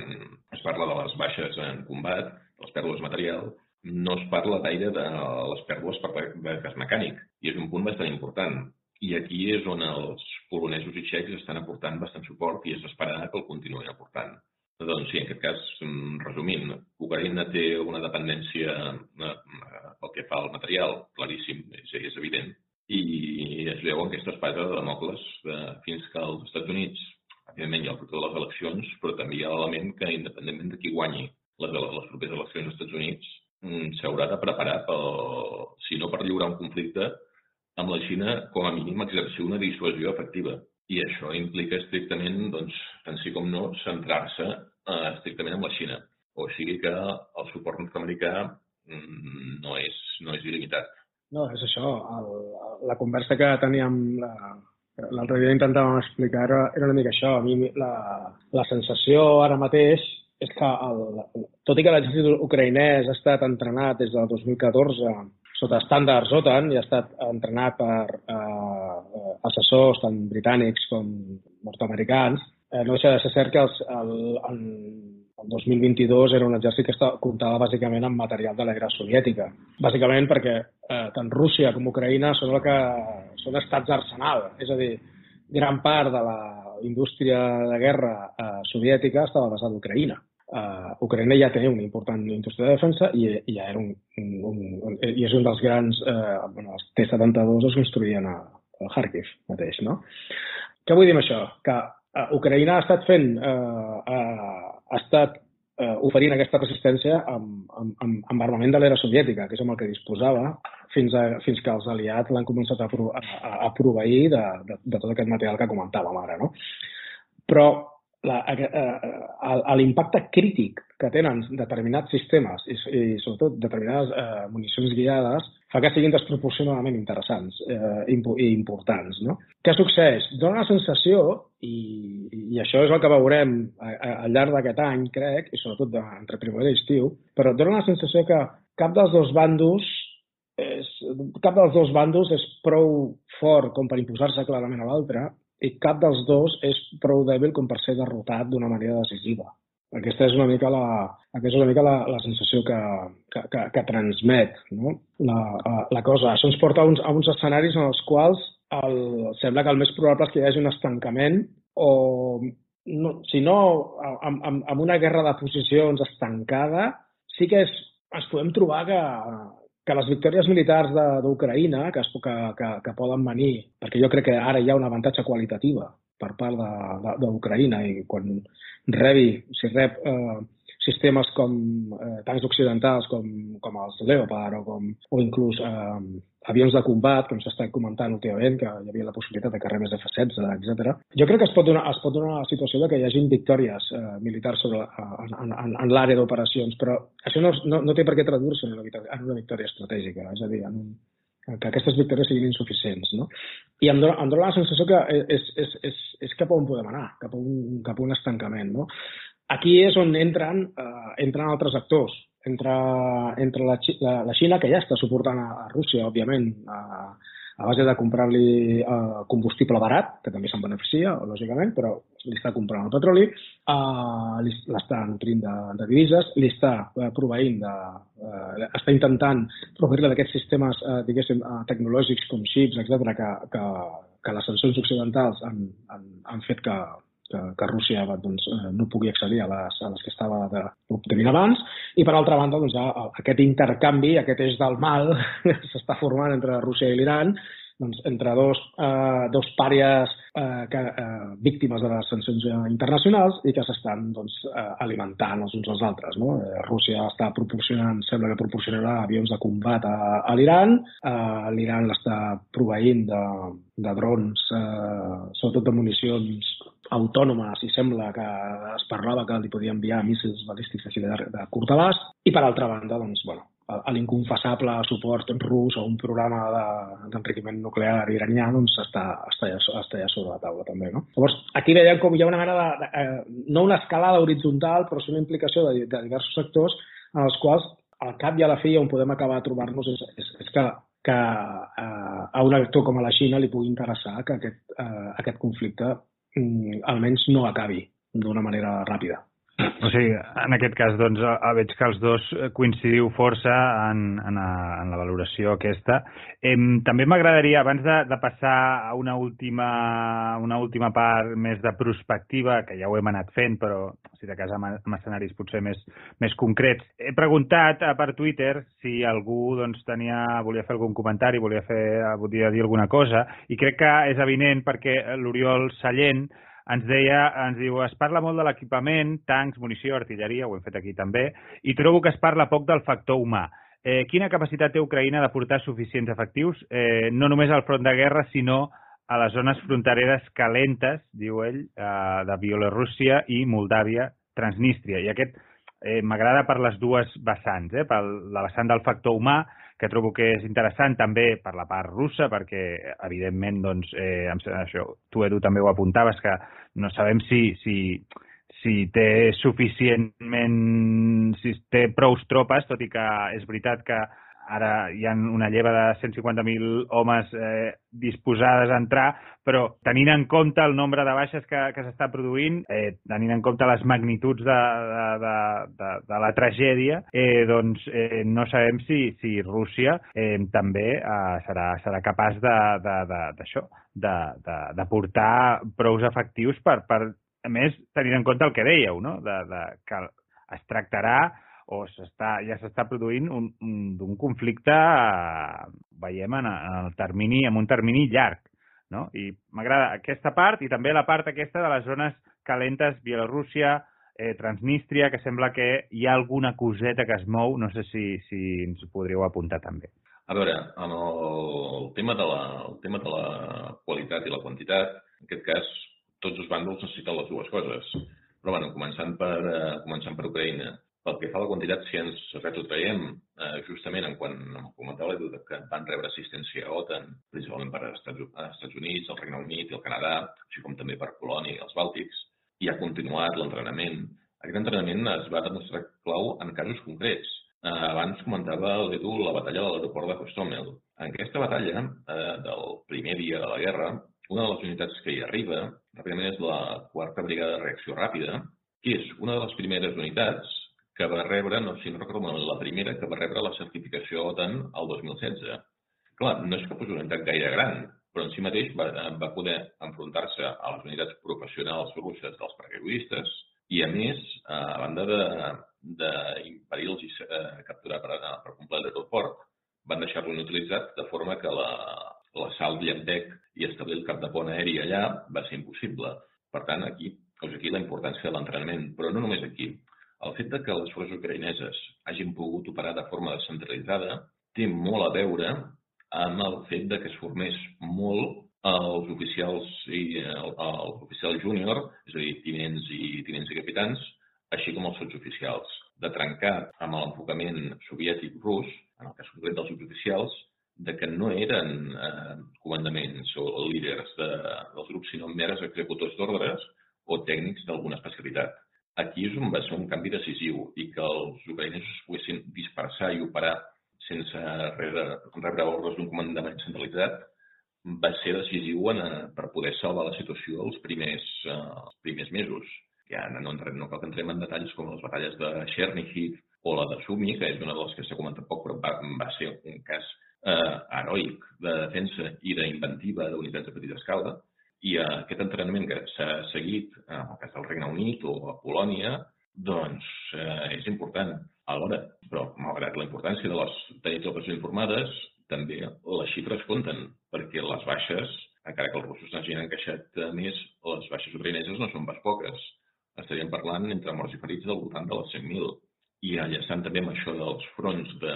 Speaker 3: es parla de les baixes en combat, de les pèrdues material, no es parla gaire de les pèrdues per gas mecànic, i és un punt bastant important. I aquí és on els polonesos i txecs estan aportant bastant suport i és d'esperar que el continuïn aportant. Doncs sí, en aquest cas, mm, resumint, Ucraïna té una dependència eh, pel que fa al material, claríssim, és, és evident, i es veu aquesta espasa de Democles de, fins que els Estats Units, evidentment hi ha el de les eleccions, però també hi ha l'element que independentment de qui guanyi les, les properes eleccions als Estats Units, mm, s'haurà de preparar, per, si no per lliurar un conflicte, amb la Xina, com a mínim, exercir una dissuasió efectiva. I això implica estrictament, doncs, tant sí com no, centrar-se eh, estrictament amb la Xina. O sigui que el suport nord-americà mm, no, és, no és il·limitat.
Speaker 4: No, és això. El, la conversa que teníem l'altre dia intentàvem explicar era, era una mica això. A mi la, la sensació ara mateix és que, el, tot i que l'exèrcit ucraïnès ha estat entrenat des del 2014 sota estàndards OTAN i ha estat entrenat per eh, assessors tant britànics com nord-americans, eh, no deixa de ser cert que els, el, el, el 2022 era un exèrcit que estava, comptava bàsicament amb material de la guerra soviètica. Bàsicament perquè eh, tant Rússia com Ucraïna són, el que, són estats arsenal, és a dir, gran part de la indústria de guerra eh, soviètica estava basada a Ucraïna. Uh, Ucraïna ja tenia una important indústria de defensa i, i ja era un, un, un, i és un dels grans, eh, bueno, els T-72 es construïen a, a Kharkiv mateix, no? Què vull dir amb això? Que uh, Ucraïna ha estat fent, uh, uh, ha estat uh, oferint aquesta resistència amb, amb, amb, amb armament de l'era soviètica, que és amb el que disposava, fins, a, fins que els aliats l'han començat a, a, a proveir de, de, de tot aquest material que comentàvem ara. No? Però l'impacte crític que tenen determinats sistemes i, i sobretot determinades eh, municions guiades fa que siguin desproporcionadament interessants eh, i importants. No? Què succeeix? Dóna la sensació, i, i això és el que veurem al llarg d'aquest any, crec, i sobretot de, entre primavera i estiu, però dóna la sensació que cap dels dos bandos és, cap dels dos bandos és prou fort com per imposar-se clarament a l'altre i cap dels dos és prou dèbil com per ser derrotat d'una manera decisiva. Aquesta és una mica la, aquesta és una mica la, la sensació que, que, que, que transmet no? la, la cosa. Això ens porta a uns, a uns escenaris en els quals el, sembla que el més probable és que hi hagi un estancament o, no, si no, amb, amb, amb una guerra de posicions estancada, sí que és, ens podem trobar que, que les victòries militars d'Ucraïna que, que, que, que poden venir, perquè jo crec que ara hi ha un avantatge qualitativa per part d'Ucraïna i quan rebi, si rep eh, sistemes com eh, tancs occidentals com, com els Leopard o, com, o inclús eh, avions de combat, com s'està comentant últimament, que hi havia la possibilitat de que rebés F-16, etc. Jo crec que es pot donar, es pot donar la situació de que hi hagi victòries eh, militars sobre, en, en, en, en l'àrea d'operacions, però això no, no, no té per què traduir-se en, una en una victòria estratègica, és a dir, en un, que aquestes victòries siguin insuficients. No? I em dona, em dona la sensació que és, és, és, és cap a on podem anar, cap a un, cap a un estancament. No? Aquí és on entren, eh, entren altres actors. Entre, entre la, la, la Xina, que ja està suportant a, a Rússia, òbviament, a, a base de comprar-li uh, combustible barat, que també se'n beneficia, lògicament, però li està comprant el petroli, uh, l'està nutrint de, de divises, li està uh, proveint de... Uh, està intentant proveir-li d'aquests sistemes, uh, diguéssim, uh, tecnològics com xips, etc que, que, que les sancions occidentals han, han, han fet que, que, que Rússia doncs, eh, no pugui accedir a les, a les que estava obtenint abans, i per altra banda doncs, aquest intercanvi, aquest eix del mal s'està formant entre Rússia i l'Iran, doncs, entre dos, eh, dos pàries eh, que, eh, víctimes de les sancions internacionals i que s'estan doncs, eh, alimentant els uns als altres. No? Eh, Rússia està proporcionant, sembla que proporcionarà avions de combat a, a l'Iran, eh, l'Iran l'està proveint de, de drons, eh, sobretot de municions autònomes i sembla que es parlava que li podia enviar míssils balístics així de, de curt abast i per altra banda, doncs, bueno, l'inconfessable suport rus a un programa d'enriquiment de, nuclear iranià doncs està, està, ja, està ja sobre la taula també. No? Llavors, aquí veiem com hi ha una mena de, de, eh, no una escalada horitzontal, però sí una implicació de, de diversos sectors en els quals al cap i a la fi on podem acabar a trobar-nos és, és, és que que eh, a un actor com a la Xina li pugui interessar que aquest, eh, aquest conflicte Mm, almenys no acabi d'una manera ràpida.
Speaker 2: O sigui, en aquest cas, doncs, veig que els dos coincidiu força en, en, a, en la valoració aquesta. Em, també m'agradaria, abans de, de passar a una última, una última part més de prospectiva, que ja ho hem anat fent, però si de cas amb, amb escenaris potser més, més concrets, he preguntat eh, per Twitter si algú doncs, tenia, volia fer algun comentari, volia, fer, volia dir alguna cosa, i crec que és evident perquè l'Oriol Sallent ens deia, ens diu, es parla molt de l'equipament, tancs, munició, artilleria, ho hem fet aquí també, i trobo que es parla poc del factor humà. Eh, quina capacitat té Ucraïna de portar suficients efectius, eh, no només al front de guerra, sinó a les zones frontereres calentes, diu ell, eh, de Bielorússia i Moldàvia, Transnistria. I aquest eh, m'agrada per les dues vessants, eh, per la vessant del factor humà, que trobo que és interessant també per la part russa, perquè, evidentment, doncs, eh, això, tu, Edu, també ho apuntaves, que no sabem si, si, si té suficientment, si té prous tropes, tot i que és veritat que ara hi ha una lleva de 150.000 homes eh, disposades a entrar, però tenint en compte el nombre de baixes que, que s'està produint, eh, tenint en compte les magnituds de, de, de, de, de la tragèdia, eh, doncs eh, no sabem si, si Rússia eh, també eh, serà, serà capaç d'això, de, de, de, de, de portar prous efectius per, per, a més, tenint en compte el que dèieu, no? de, de, que es tractarà o s'està ja s'està produint un, un, conflicte, eh, veiem, en, en el termini, en un termini llarg. No? I m'agrada aquesta part i també la part aquesta de les zones calentes, Bielorússia, eh, Transnistria, que sembla que hi ha alguna coseta que es mou, no sé si, si ens ho podríeu apuntar també.
Speaker 3: A veure, en el tema, de la, el tema de la qualitat i la quantitat, en aquest cas, tots els bàndols necessiten les dues coses. Però, bueno, començant per, eh, començant per Ucraïna, pel que fa a la quantitat, si ens retrotraiem eh, justament en quan em comentava l'Edu que van rebre assistència a OTAN, principalment per als Estats, Estats Units, el Regne Unit i el Canadà, així com també per Polònia i els Bàltics, i ha continuat l'entrenament. Aquest entrenament es va demostrar clau en casos concrets. Eh, abans comentava l'Edu la batalla de l'aeroport de Hostomel. En aquesta batalla, eh, del primer dia de la guerra, una de les unitats que hi arriba, ràpidament és la quarta brigada de reacció ràpida, que és una de les primeres unitats que va rebre, no si no recordo la primera, que va rebre la certificació OTAN el 2016. Clar, no és que fos una unitat gaire gran, però en si mateix va, va poder enfrontar-se a les unitats professionals russes dels paracaigudistes i, a més, a banda d'impedir-los eh, capturar per, per complet l'aeroport, van deixar-lo inutilitzat de forma que l'assalt la, llantec i establir el cap de pont aeri allà va ser impossible. Per tant, aquí, doncs aquí la importància de l'entrenament, però no només aquí. El fet de que les forces ucraïneses hagin pogut operar de forma descentralitzada té molt a veure amb el fet de que es formés molt els oficials i els oficials júnior, és a dir, tinents i tinents i capitans, així com els oficials, de trencar amb l'enfocament soviètic rus, en el cas concret dels oficials, de que no eren eh, comandaments o líders de, dels grups, sinó meres executors d'ordres o tècnics d'alguna especialitat. Aquí és on va ser un canvi decisiu i que els ucraïnesos poguessin dispersar i operar sense rebre, rebre ordres d'un comandament centralitzat va ser decisiu en, eh, per poder salvar la situació els primers, uh, els primers mesos. Ja no, no, no cal que entrem en detalls com les batalles de Chernihiv o la de Sumi, que és una de les que s'ha comentat poc, però va, va ser un cas eh, heroic de defensa i d'inventiva d'unitats de petita escala. I eh, aquest entrenament que s'ha seguit en el cas del Regne Unit o a Polònia, doncs eh, és important alhora, però malgrat la importància de les tenir tropes informades, també les xifres compten, perquè les baixes, encara que els russos n'hagin encaixat més, les baixes ucraïneses no són pas poques. Estaríem parlant entre morts i ferits del voltant de les 100.000. I enllaçant també amb això dels fronts de,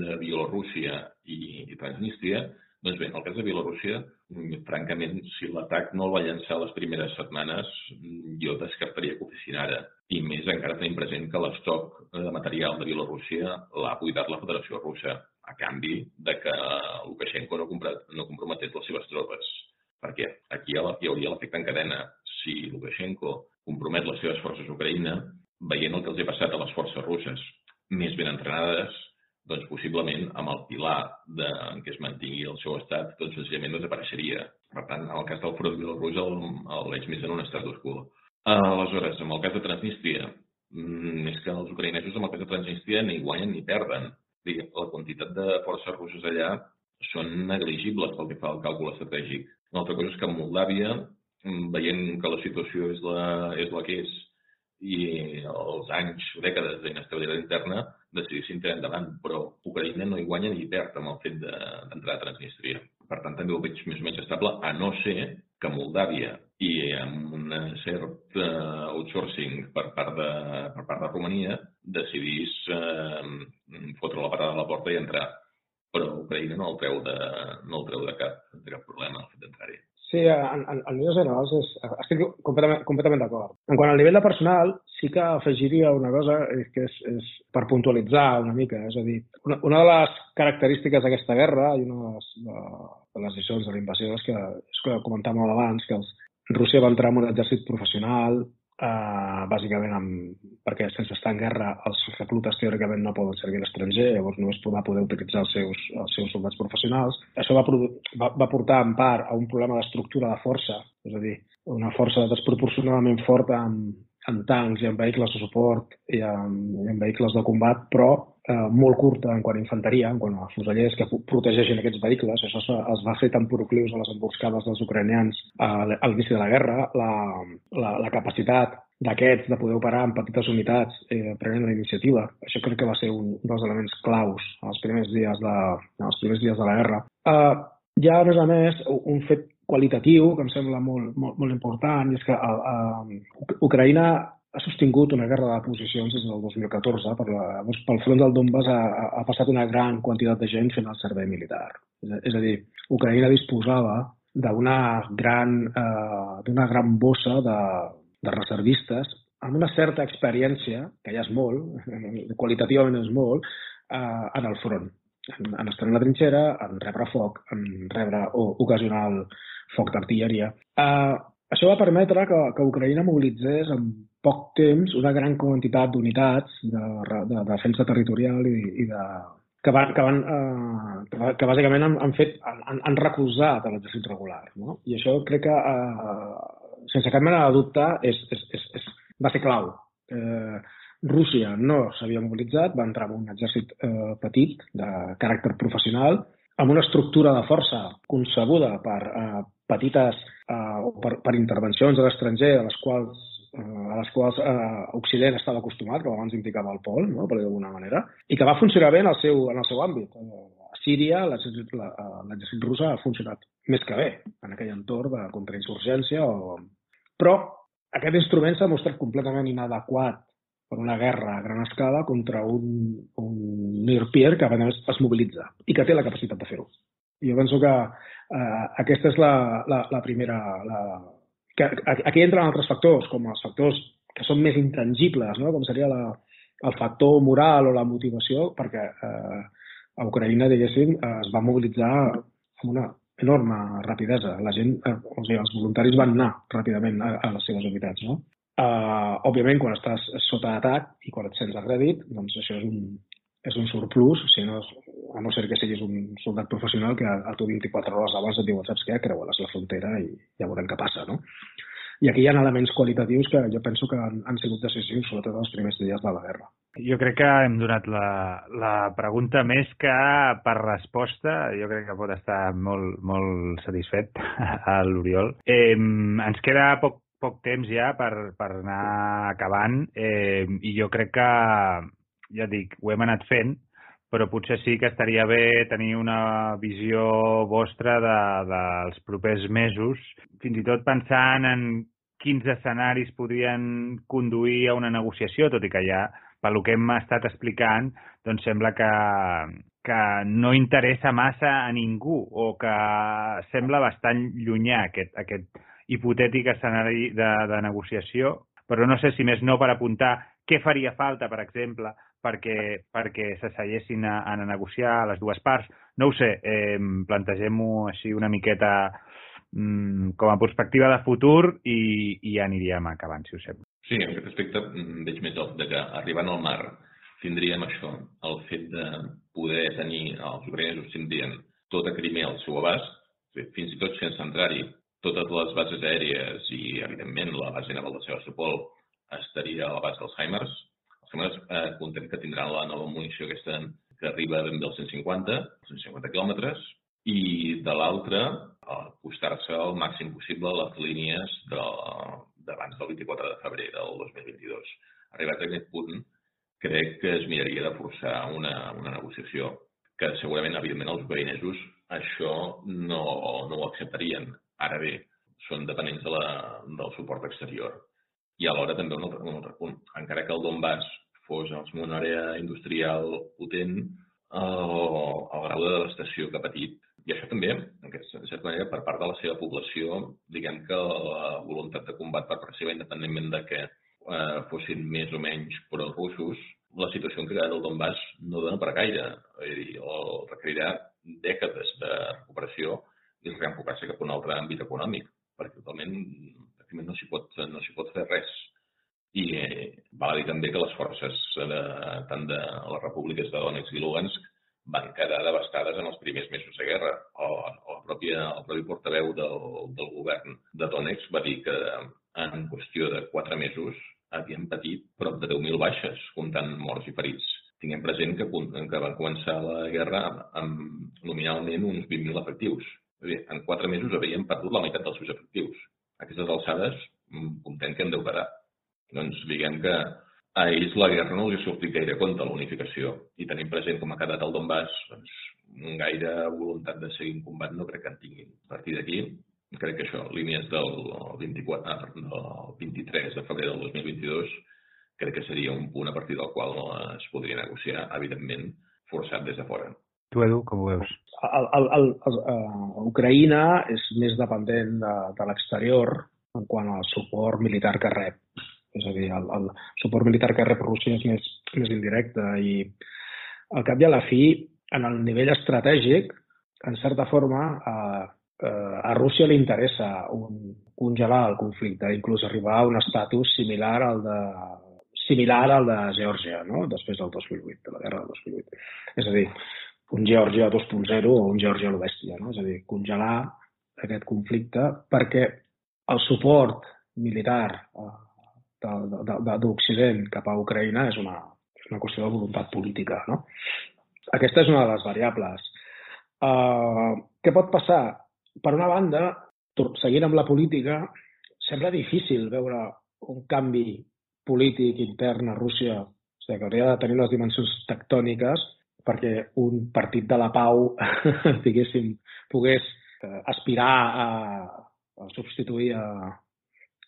Speaker 3: de Bielorússia i, i Transnistria, doncs bé, en el cas de Bielorússia, francament, si l'atac no el va llançar les primeres setmanes, jo descartaria que ho fessin ara. I més encara tenim present que l'estoc de material de Bielorússia l'ha buidat la Federació Russa, a canvi de que Lukashenko no, comprat, no comprometés les seves tropes. Perquè aquí hi hauria l'efecte en cadena. Si Lukashenko compromet les seves forces a Ucraïna, veient el que els ha passat a les forces russes més ben entrenades, doncs possiblement amb el pilar de, en què es mantingui el seu estat, doncs senzillament desapareixeria. Per tant, en el cas del front bielorús el, el veig més en un estat quo. Aleshores, en el cas de Transnistria, mm, és que els ucraïnesos en el cas de Transnistria ni guanyen ni perden. La quantitat de forces russes allà són negligibles pel que fa al càlcul estratègic. Una altra cosa és que Moldàvia, mm, veient que la situació és la, és la que és i els anys dècades d'inestabilitat interna, decidissin tirar endavant, però Ucraïna no hi guanya ni perd amb el fet d'entrar de, a Transnistria. Per tant, també ho veig més o menys estable, a no ser que Moldàvia i amb un cert uh, outsourcing per part de, per part de Romania decidís uh, fotre la parada a la porta i entrar. Però Ucraïna no el treu de, no el treu de, cap, de cap problema el fet d'entrar-hi.
Speaker 4: Sí, en, en, en línies generals és, estic completament, completament d'acord. En quant al nivell de personal, sí que afegiria una cosa que és, és per puntualitzar una mica. És a dir, una, una de les característiques d'aquesta guerra i una de les, de, de les lliçons de la invasió és que, és que comentàvem abans, que els, Rússia va entrar en un exèrcit professional eh, bàsicament amb, perquè sense estar en guerra els reclutes teòricament no poden servir a l'estranger, llavors només va poder utilitzar els seus, els seus soldats professionals. Això va, va, va portar en part a un problema d'estructura de força, és a dir, una força desproporcionadament forta amb, en tancs i en vehicles de suport i en, i en vehicles de combat, però eh, molt curta en quant a infanteria, en quant a fusellers que protegeixin aquests vehicles. Això es, va fer tan proclius a les emboscades dels ucranians a, a l'inici de la guerra. La, la, la capacitat d'aquests de poder operar en petites unitats eh, prenent la iniciativa. Això crec que va ser un dels elements claus als primers dies de, als primers dies de la guerra. Eh, hi ha, a més a més, un fet qualitatiu que em sembla molt, molt, molt important i és que a, a, Ucraïna ha sostingut una guerra de posicions des del 2014. Per la, doncs, pel front del Donbass ha, ha passat una gran quantitat de gent fent el servei militar. És, és a dir, Ucraïna disposava d'una gran, eh, d'una gran bossa de, de reservistes amb una certa experiència, que ja és molt, qualitativament és molt, eh, en el front. En, en estar en la trinxera, en rebre foc, en rebre o, ocasional foc d'artilleria. Eh, això va permetre que, que Ucraïna mobilitzés en poc temps una gran quantitat d'unitats de, de, de defensa territorial i, i de, que van, que, van, eh, que, bàsicament han, han, fet, han, han recolzat l'exèrcit regular. No? I això crec que, eh, sense cap mena de dubte, és, és, és, és, va ser clau. Eh, Rússia no s'havia mobilitzat, va entrar en un exèrcit eh, petit, de caràcter professional, amb una estructura de força concebuda per eh, petites eh, per, per intervencions a l'estranger a les quals a les quals eh, Occident estava acostumat, que abans indicava el pol, no? per d'alguna manera, i que va funcionar bé en el seu, en el seu àmbit. A Síria l'exèrcit rus ha funcionat més que bé en aquell entorn de contrainsurgència. O... Però aquest instrument s'ha mostrat completament inadequat per una guerra a gran escala contra un, un Near Peer que a més es mobilitza i que té la capacitat de fer-ho. Jo penso que eh, aquesta és la, la, la primera... La, que, aquí entren altres factors, com els factors que són més intangibles, no? com seria la, el factor moral o la motivació, perquè eh, a Ucraïna, diguéssim, es va mobilitzar amb una enorme rapidesa. La gent, eh, o sigui, els voluntaris van anar ràpidament a, a les seves unitats. No? Uh, òbviament, quan estàs sota atac i quan et sents agredit, doncs això és un, és un surplus, si no, a no ser que siguis un soldat professional que a, tu 24 hores abans et diuen saps què, creuaràs la frontera i ja veurem què passa, no? I aquí hi ha elements qualitatius que jo penso que han, han sigut decisius, sobretot els primers dies de la guerra.
Speaker 2: Jo crec que hem donat la, la pregunta més que per resposta. Jo crec que pot estar molt, molt satisfet a l'Oriol. Eh, ens queda poc, poc temps ja per, per anar acabant eh, i jo crec que, ja dic, ho hem anat fent, però potser sí que estaria bé tenir una visió vostra de, dels propers mesos, fins i tot pensant en quins escenaris podrien conduir a una negociació, tot i que ja, pel que hem estat explicant, doncs sembla que, que no interessa massa a ningú o que sembla bastant llunyà aquest, aquest hipotètic escenari de, de negociació, però no sé si més no per apuntar què faria falta, per exemple, perquè, perquè s'asseiessin a, a negociar les dues parts. No ho sé, eh, plantegem-ho així una miqueta mm, com a perspectiva de futur i, i ja aniríem acabant, si us sembla.
Speaker 3: Sí, en aquest aspecte mm, veig més de que arribant al mar tindríem això, el fet de poder tenir, els ucraïnesos tindrien tota Crimea al seu abast, fins i tot sense entrar-hi totes les bases aèries i, evidentment, la base naval de Sebastopol estaria a l'abast dels Heimers. Els Heimers eh, content que tindran la nova munició aquesta que arriba ben bé als 150, 150 quilòmetres, i de l'altra, acostar-se al màxim possible a les línies d'abans del 24 de febrer del 2022. Arribat a aquest punt, crec que es miraria de forçar una, una negociació que segurament, evidentment, els ucraïnesos això no, no ho acceptarien. Ara bé, són dependents de la, del suport exterior. I alhora també un altre, un altre punt. Encara que el Donbass fos una àrea industrial potent, el, el grau de devastació que ha patit i això també, en certa manera, per part de la seva població, diguem que la voluntat de combat per part seva, independentment de que eh, fossin més o menys pro-russos, la situació en què el Donbass no dona per gaire. És dir, o requerirà dècades de recuperació i reenfocar-se cap a un altre àmbit econòmic, perquè totalment no s'hi pot, no pot fer res. I eh, val a dir també que les forces de, tant de les repúbliques de Donetsk i Lugansk van quedar devastades en els primers mesos de guerra. O, o la pròpia, el propi portaveu del, del govern de Donetsk va dir que en qüestió de quatre mesos havien patit prop de 10.000 baixes, comptant morts i ferits. Tinguem present que, que van començar la guerra amb nominalment uns 20.000 efectius. Dir, en quatre mesos havien perdut la meitat dels seus efectius. A aquestes alçades, mm, comptem que en deu quedar. Doncs diguem que a ells la guerra no els ha sortit gaire compte la unificació i tenim present com ha quedat el Donbass, doncs gaire voluntat de seguir en combat no crec que en tinguin. A partir d'aquí, crec que això, línies del 24, ah, del 23 de febrer del 2022, crec que seria un punt a partir del qual es podria negociar, evidentment, forçat des de fora.
Speaker 2: Tu, Edu, com ho veus?
Speaker 4: El, el, el, el, uh, Ucraïna és més dependent de, de l'exterior en quant al suport militar que rep és a dir, el, el suport militar que rep Rússia és més, més indirecte i al cap i a la fi, en el nivell estratègic, en certa forma, a, a Rússia li interessa un, congelar el conflicte, inclús arribar a un estatus similar al de similar al de Geòrgia, no? després del 2008, de la guerra del 2008. És a dir, un Geòrgia 2.0 o un Geòrgia a l'Obèstia, no? és a dir, congelar aquest conflicte perquè el suport militar d'Occident cap a Ucraïna és una, és una qüestió de voluntat política. No? Aquesta és una de les variables. Uh, què pot passar? Per una banda, seguint amb la política, sembla difícil veure un canvi polític intern a Rússia o sigui, que hauria de tenir unes dimensions tectòniques perquè un partit de la pau, diguéssim, pogués eh, aspirar a, a substituir a,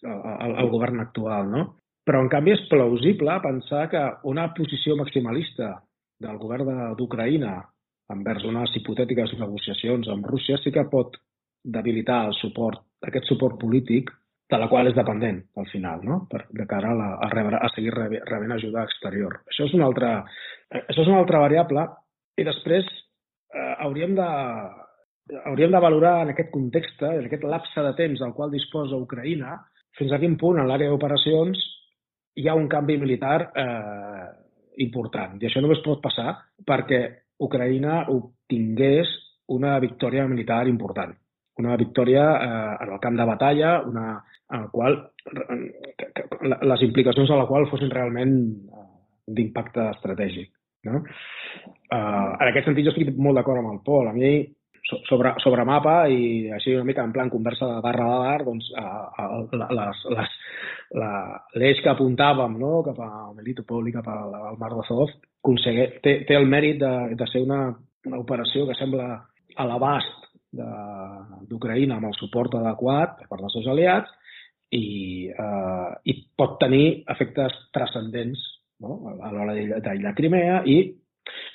Speaker 4: al, al govern actual, no? Però, en canvi, és plausible pensar que una posició maximalista del govern d'Ucraïna envers unes hipotètiques negociacions amb Rússia sí que pot debilitar el suport, aquest suport polític de la qual és dependent al final, no? Per, de cara a, la, a, rebre, a seguir rebent ajuda exterior. Això és una altra, això és una altra variable i després eh, hauríem de, hauríem de valorar en aquest context, en aquest lapse de temps al qual disposa Ucraïna, fins a quin punt en l'àrea d'operacions hi ha un canvi militar eh, important. I això només pot passar perquè Ucraïna obtingués una victòria militar important. Una victòria eh, en el camp de batalla, una, en el qual que, les implicacions de la qual fossin realment eh, d'impacte estratègic. No? Uh, en aquest sentit, jo estic molt d'acord amb el Pol. A mi, sobre, sobre mapa i així una mica en plan conversa de barra de bar, doncs l'eix que apuntàvem no? cap a i cap al, Mar d'Azov té, té el mèrit de, de ser una, una operació que sembla a l'abast d'Ucraïna amb el suport adequat per part dels seus aliats i, eh, i pot tenir efectes transcendents no? a l'hora d'aïllar Crimea i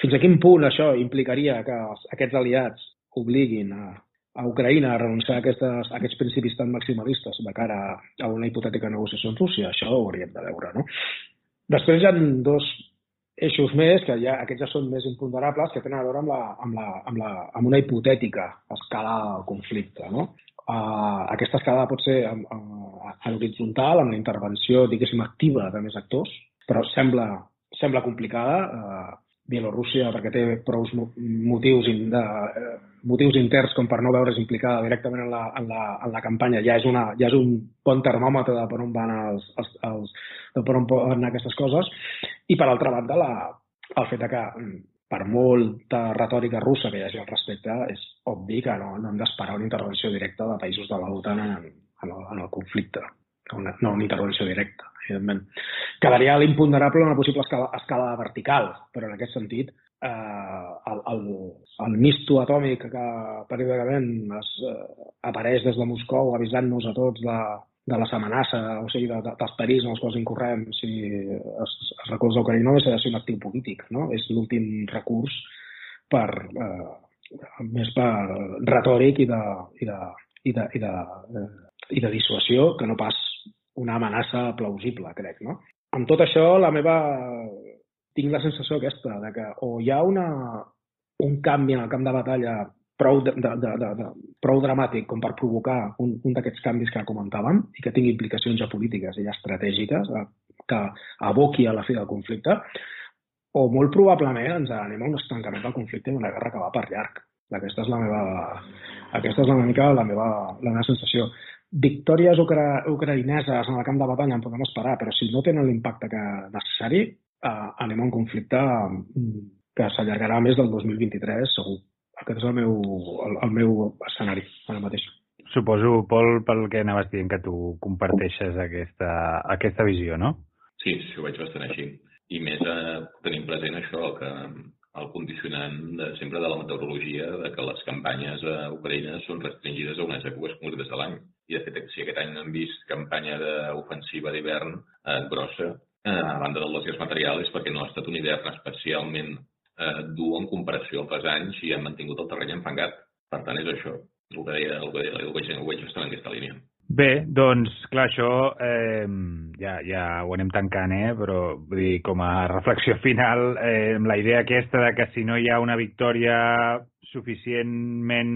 Speaker 4: fins a quin punt això implicaria que els, aquests aliats obliguin a, a Ucraïna a renunciar a, aquestes, a aquests principis tan maximalistes de cara a una hipotètica negociació amb Rússia, això ho hauríem de veure. No? Després hi ha dos eixos més, que ja, aquests ja són més imponderables, que tenen a veure amb, la, amb, la, amb, la, amb una hipotètica escalada del conflicte. No? Uh, aquesta escalada pot ser uh, en horitzontal, amb la intervenció, diguéssim, activa de més actors, però sembla, sembla complicada. Uh, Bielorússia, perquè té prou motius, de, uh, motius interns com per no veure's implicada directament en la, en la, en la campanya, ja és, una, ja és un bon termòmetre de per on van els, els, els, de per on poden anar aquestes coses. I, per altra banda, la, el fet que mm, per molta retòrica russa que hi hagi al respecte, és obvi que no, no hem d'esperar una intervenció directa de països de l'OTAN en, en, en el conflicte. Una, no una intervenció directa, evidentment. Quedaria l'imponderable una possible escala, escala vertical, però en aquest sentit eh, el, el, el misto atòmic que periòdicament es, eh, apareix des de Moscou avisant-nos a tots de, de les amenaces, o sigui, de, de, dels perills en els quals incorrem si es, es recolza Ucraïna només ha de ser un actiu polític, no? És l'últim recurs per, eh, més per retòric i de, i de, i de, i de, eh, i de dissuasió que no pas una amenaça plausible, crec, no? Amb tot això, la meva... tinc la sensació aquesta de que o hi ha una, un canvi en el camp de batalla prou, de, de, de, de, prou dramàtic com per provocar un, un d'aquests canvis que comentàvem i que tingui implicacions ja polítiques i estratègiques eh, que aboqui a la fi del conflicte, o molt probablement ens anem a un estancament del conflicte i una guerra que va per llarg. Aquesta és la meva, aquesta és una mica la meva, la meva sensació. Victòries ucra, ucraïneses en el camp de batalla en podem esperar, però si no tenen l'impacte que necessari, eh, anem a un conflicte mm, que s'allargarà més del 2023, segur. Aquest és el meu, el, el meu escenari ara mateix.
Speaker 2: Suposo, Pol, pel que anaves dient, que tu comparteixes aquesta, aquesta visió, no?
Speaker 3: Sí, sí, ho veig bastant així. I més eh, tenim present això, que el condicionant de, sempre de la meteorologia de que les campanyes a Ucraïna són restringides a unes èpoques concretes de l'any. I, de fet, si aquest any hem vist campanya d'ofensiva d'hivern eh, grossa, eh, a banda del desgast material, és perquè no ha estat un hivern especialment eh, dur en comparació als anys i han mantingut el terreny enfangat. Per tant, és això, el que deia, el que deia, el veig, ho veig justament en aquesta línia.
Speaker 2: Bé, doncs, clar, això eh, ja, ja ho anem tancant, eh? però vull dir, com a reflexió final, eh, la idea aquesta de que si no hi ha una victòria suficientment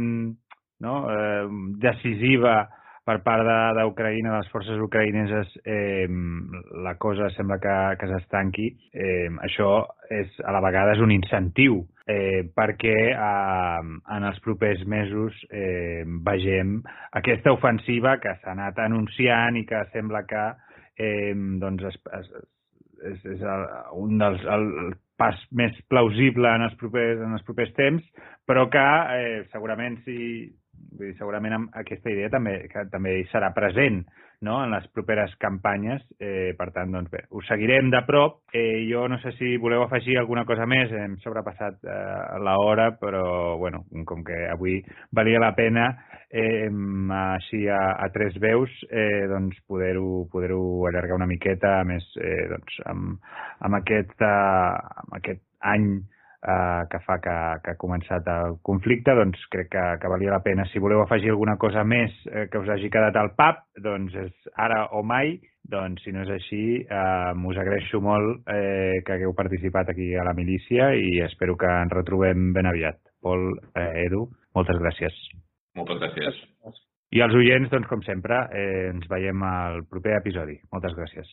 Speaker 2: no, eh, decisiva per part d'Ucraïna, de, de les forces ucraïneses, eh, la cosa sembla que, que s'estanqui. Eh, això és, a la vegada és un incentiu eh, perquè eh, en els propers mesos eh, vegem aquesta ofensiva que s'ha anat anunciant i que sembla que eh, doncs es, es, és, és el, un dels el pas més plausible en els propers, en els propers temps, però que eh, segurament si Vull dir, segurament amb aquesta idea també, que també hi serà present no? en les properes campanyes. Eh, per tant, doncs bé, us seguirem de prop. Eh, jo no sé si voleu afegir alguna cosa més, hem sobrepassat eh, l'hora, però bueno, com que avui valia la pena eh, així a, a tres veus eh, doncs poder-ho poder, -ho, allargar una miqueta, més eh, doncs, amb, amb, aquest, uh, amb aquest any eh, que fa que, que ha començat el conflicte, doncs crec que, que valia la pena. Si voleu afegir alguna cosa més eh, que us hagi quedat al pap, doncs és ara o mai. Doncs, si no és així, eh, us agraeixo molt eh, que hagueu participat aquí a la milícia i espero que ens retrobem ben aviat. Pol, eh, Edu, moltes gràcies.
Speaker 3: Moltes gràcies.
Speaker 2: I als oients, doncs, com sempre, eh, ens veiem al proper episodi. Moltes gràcies.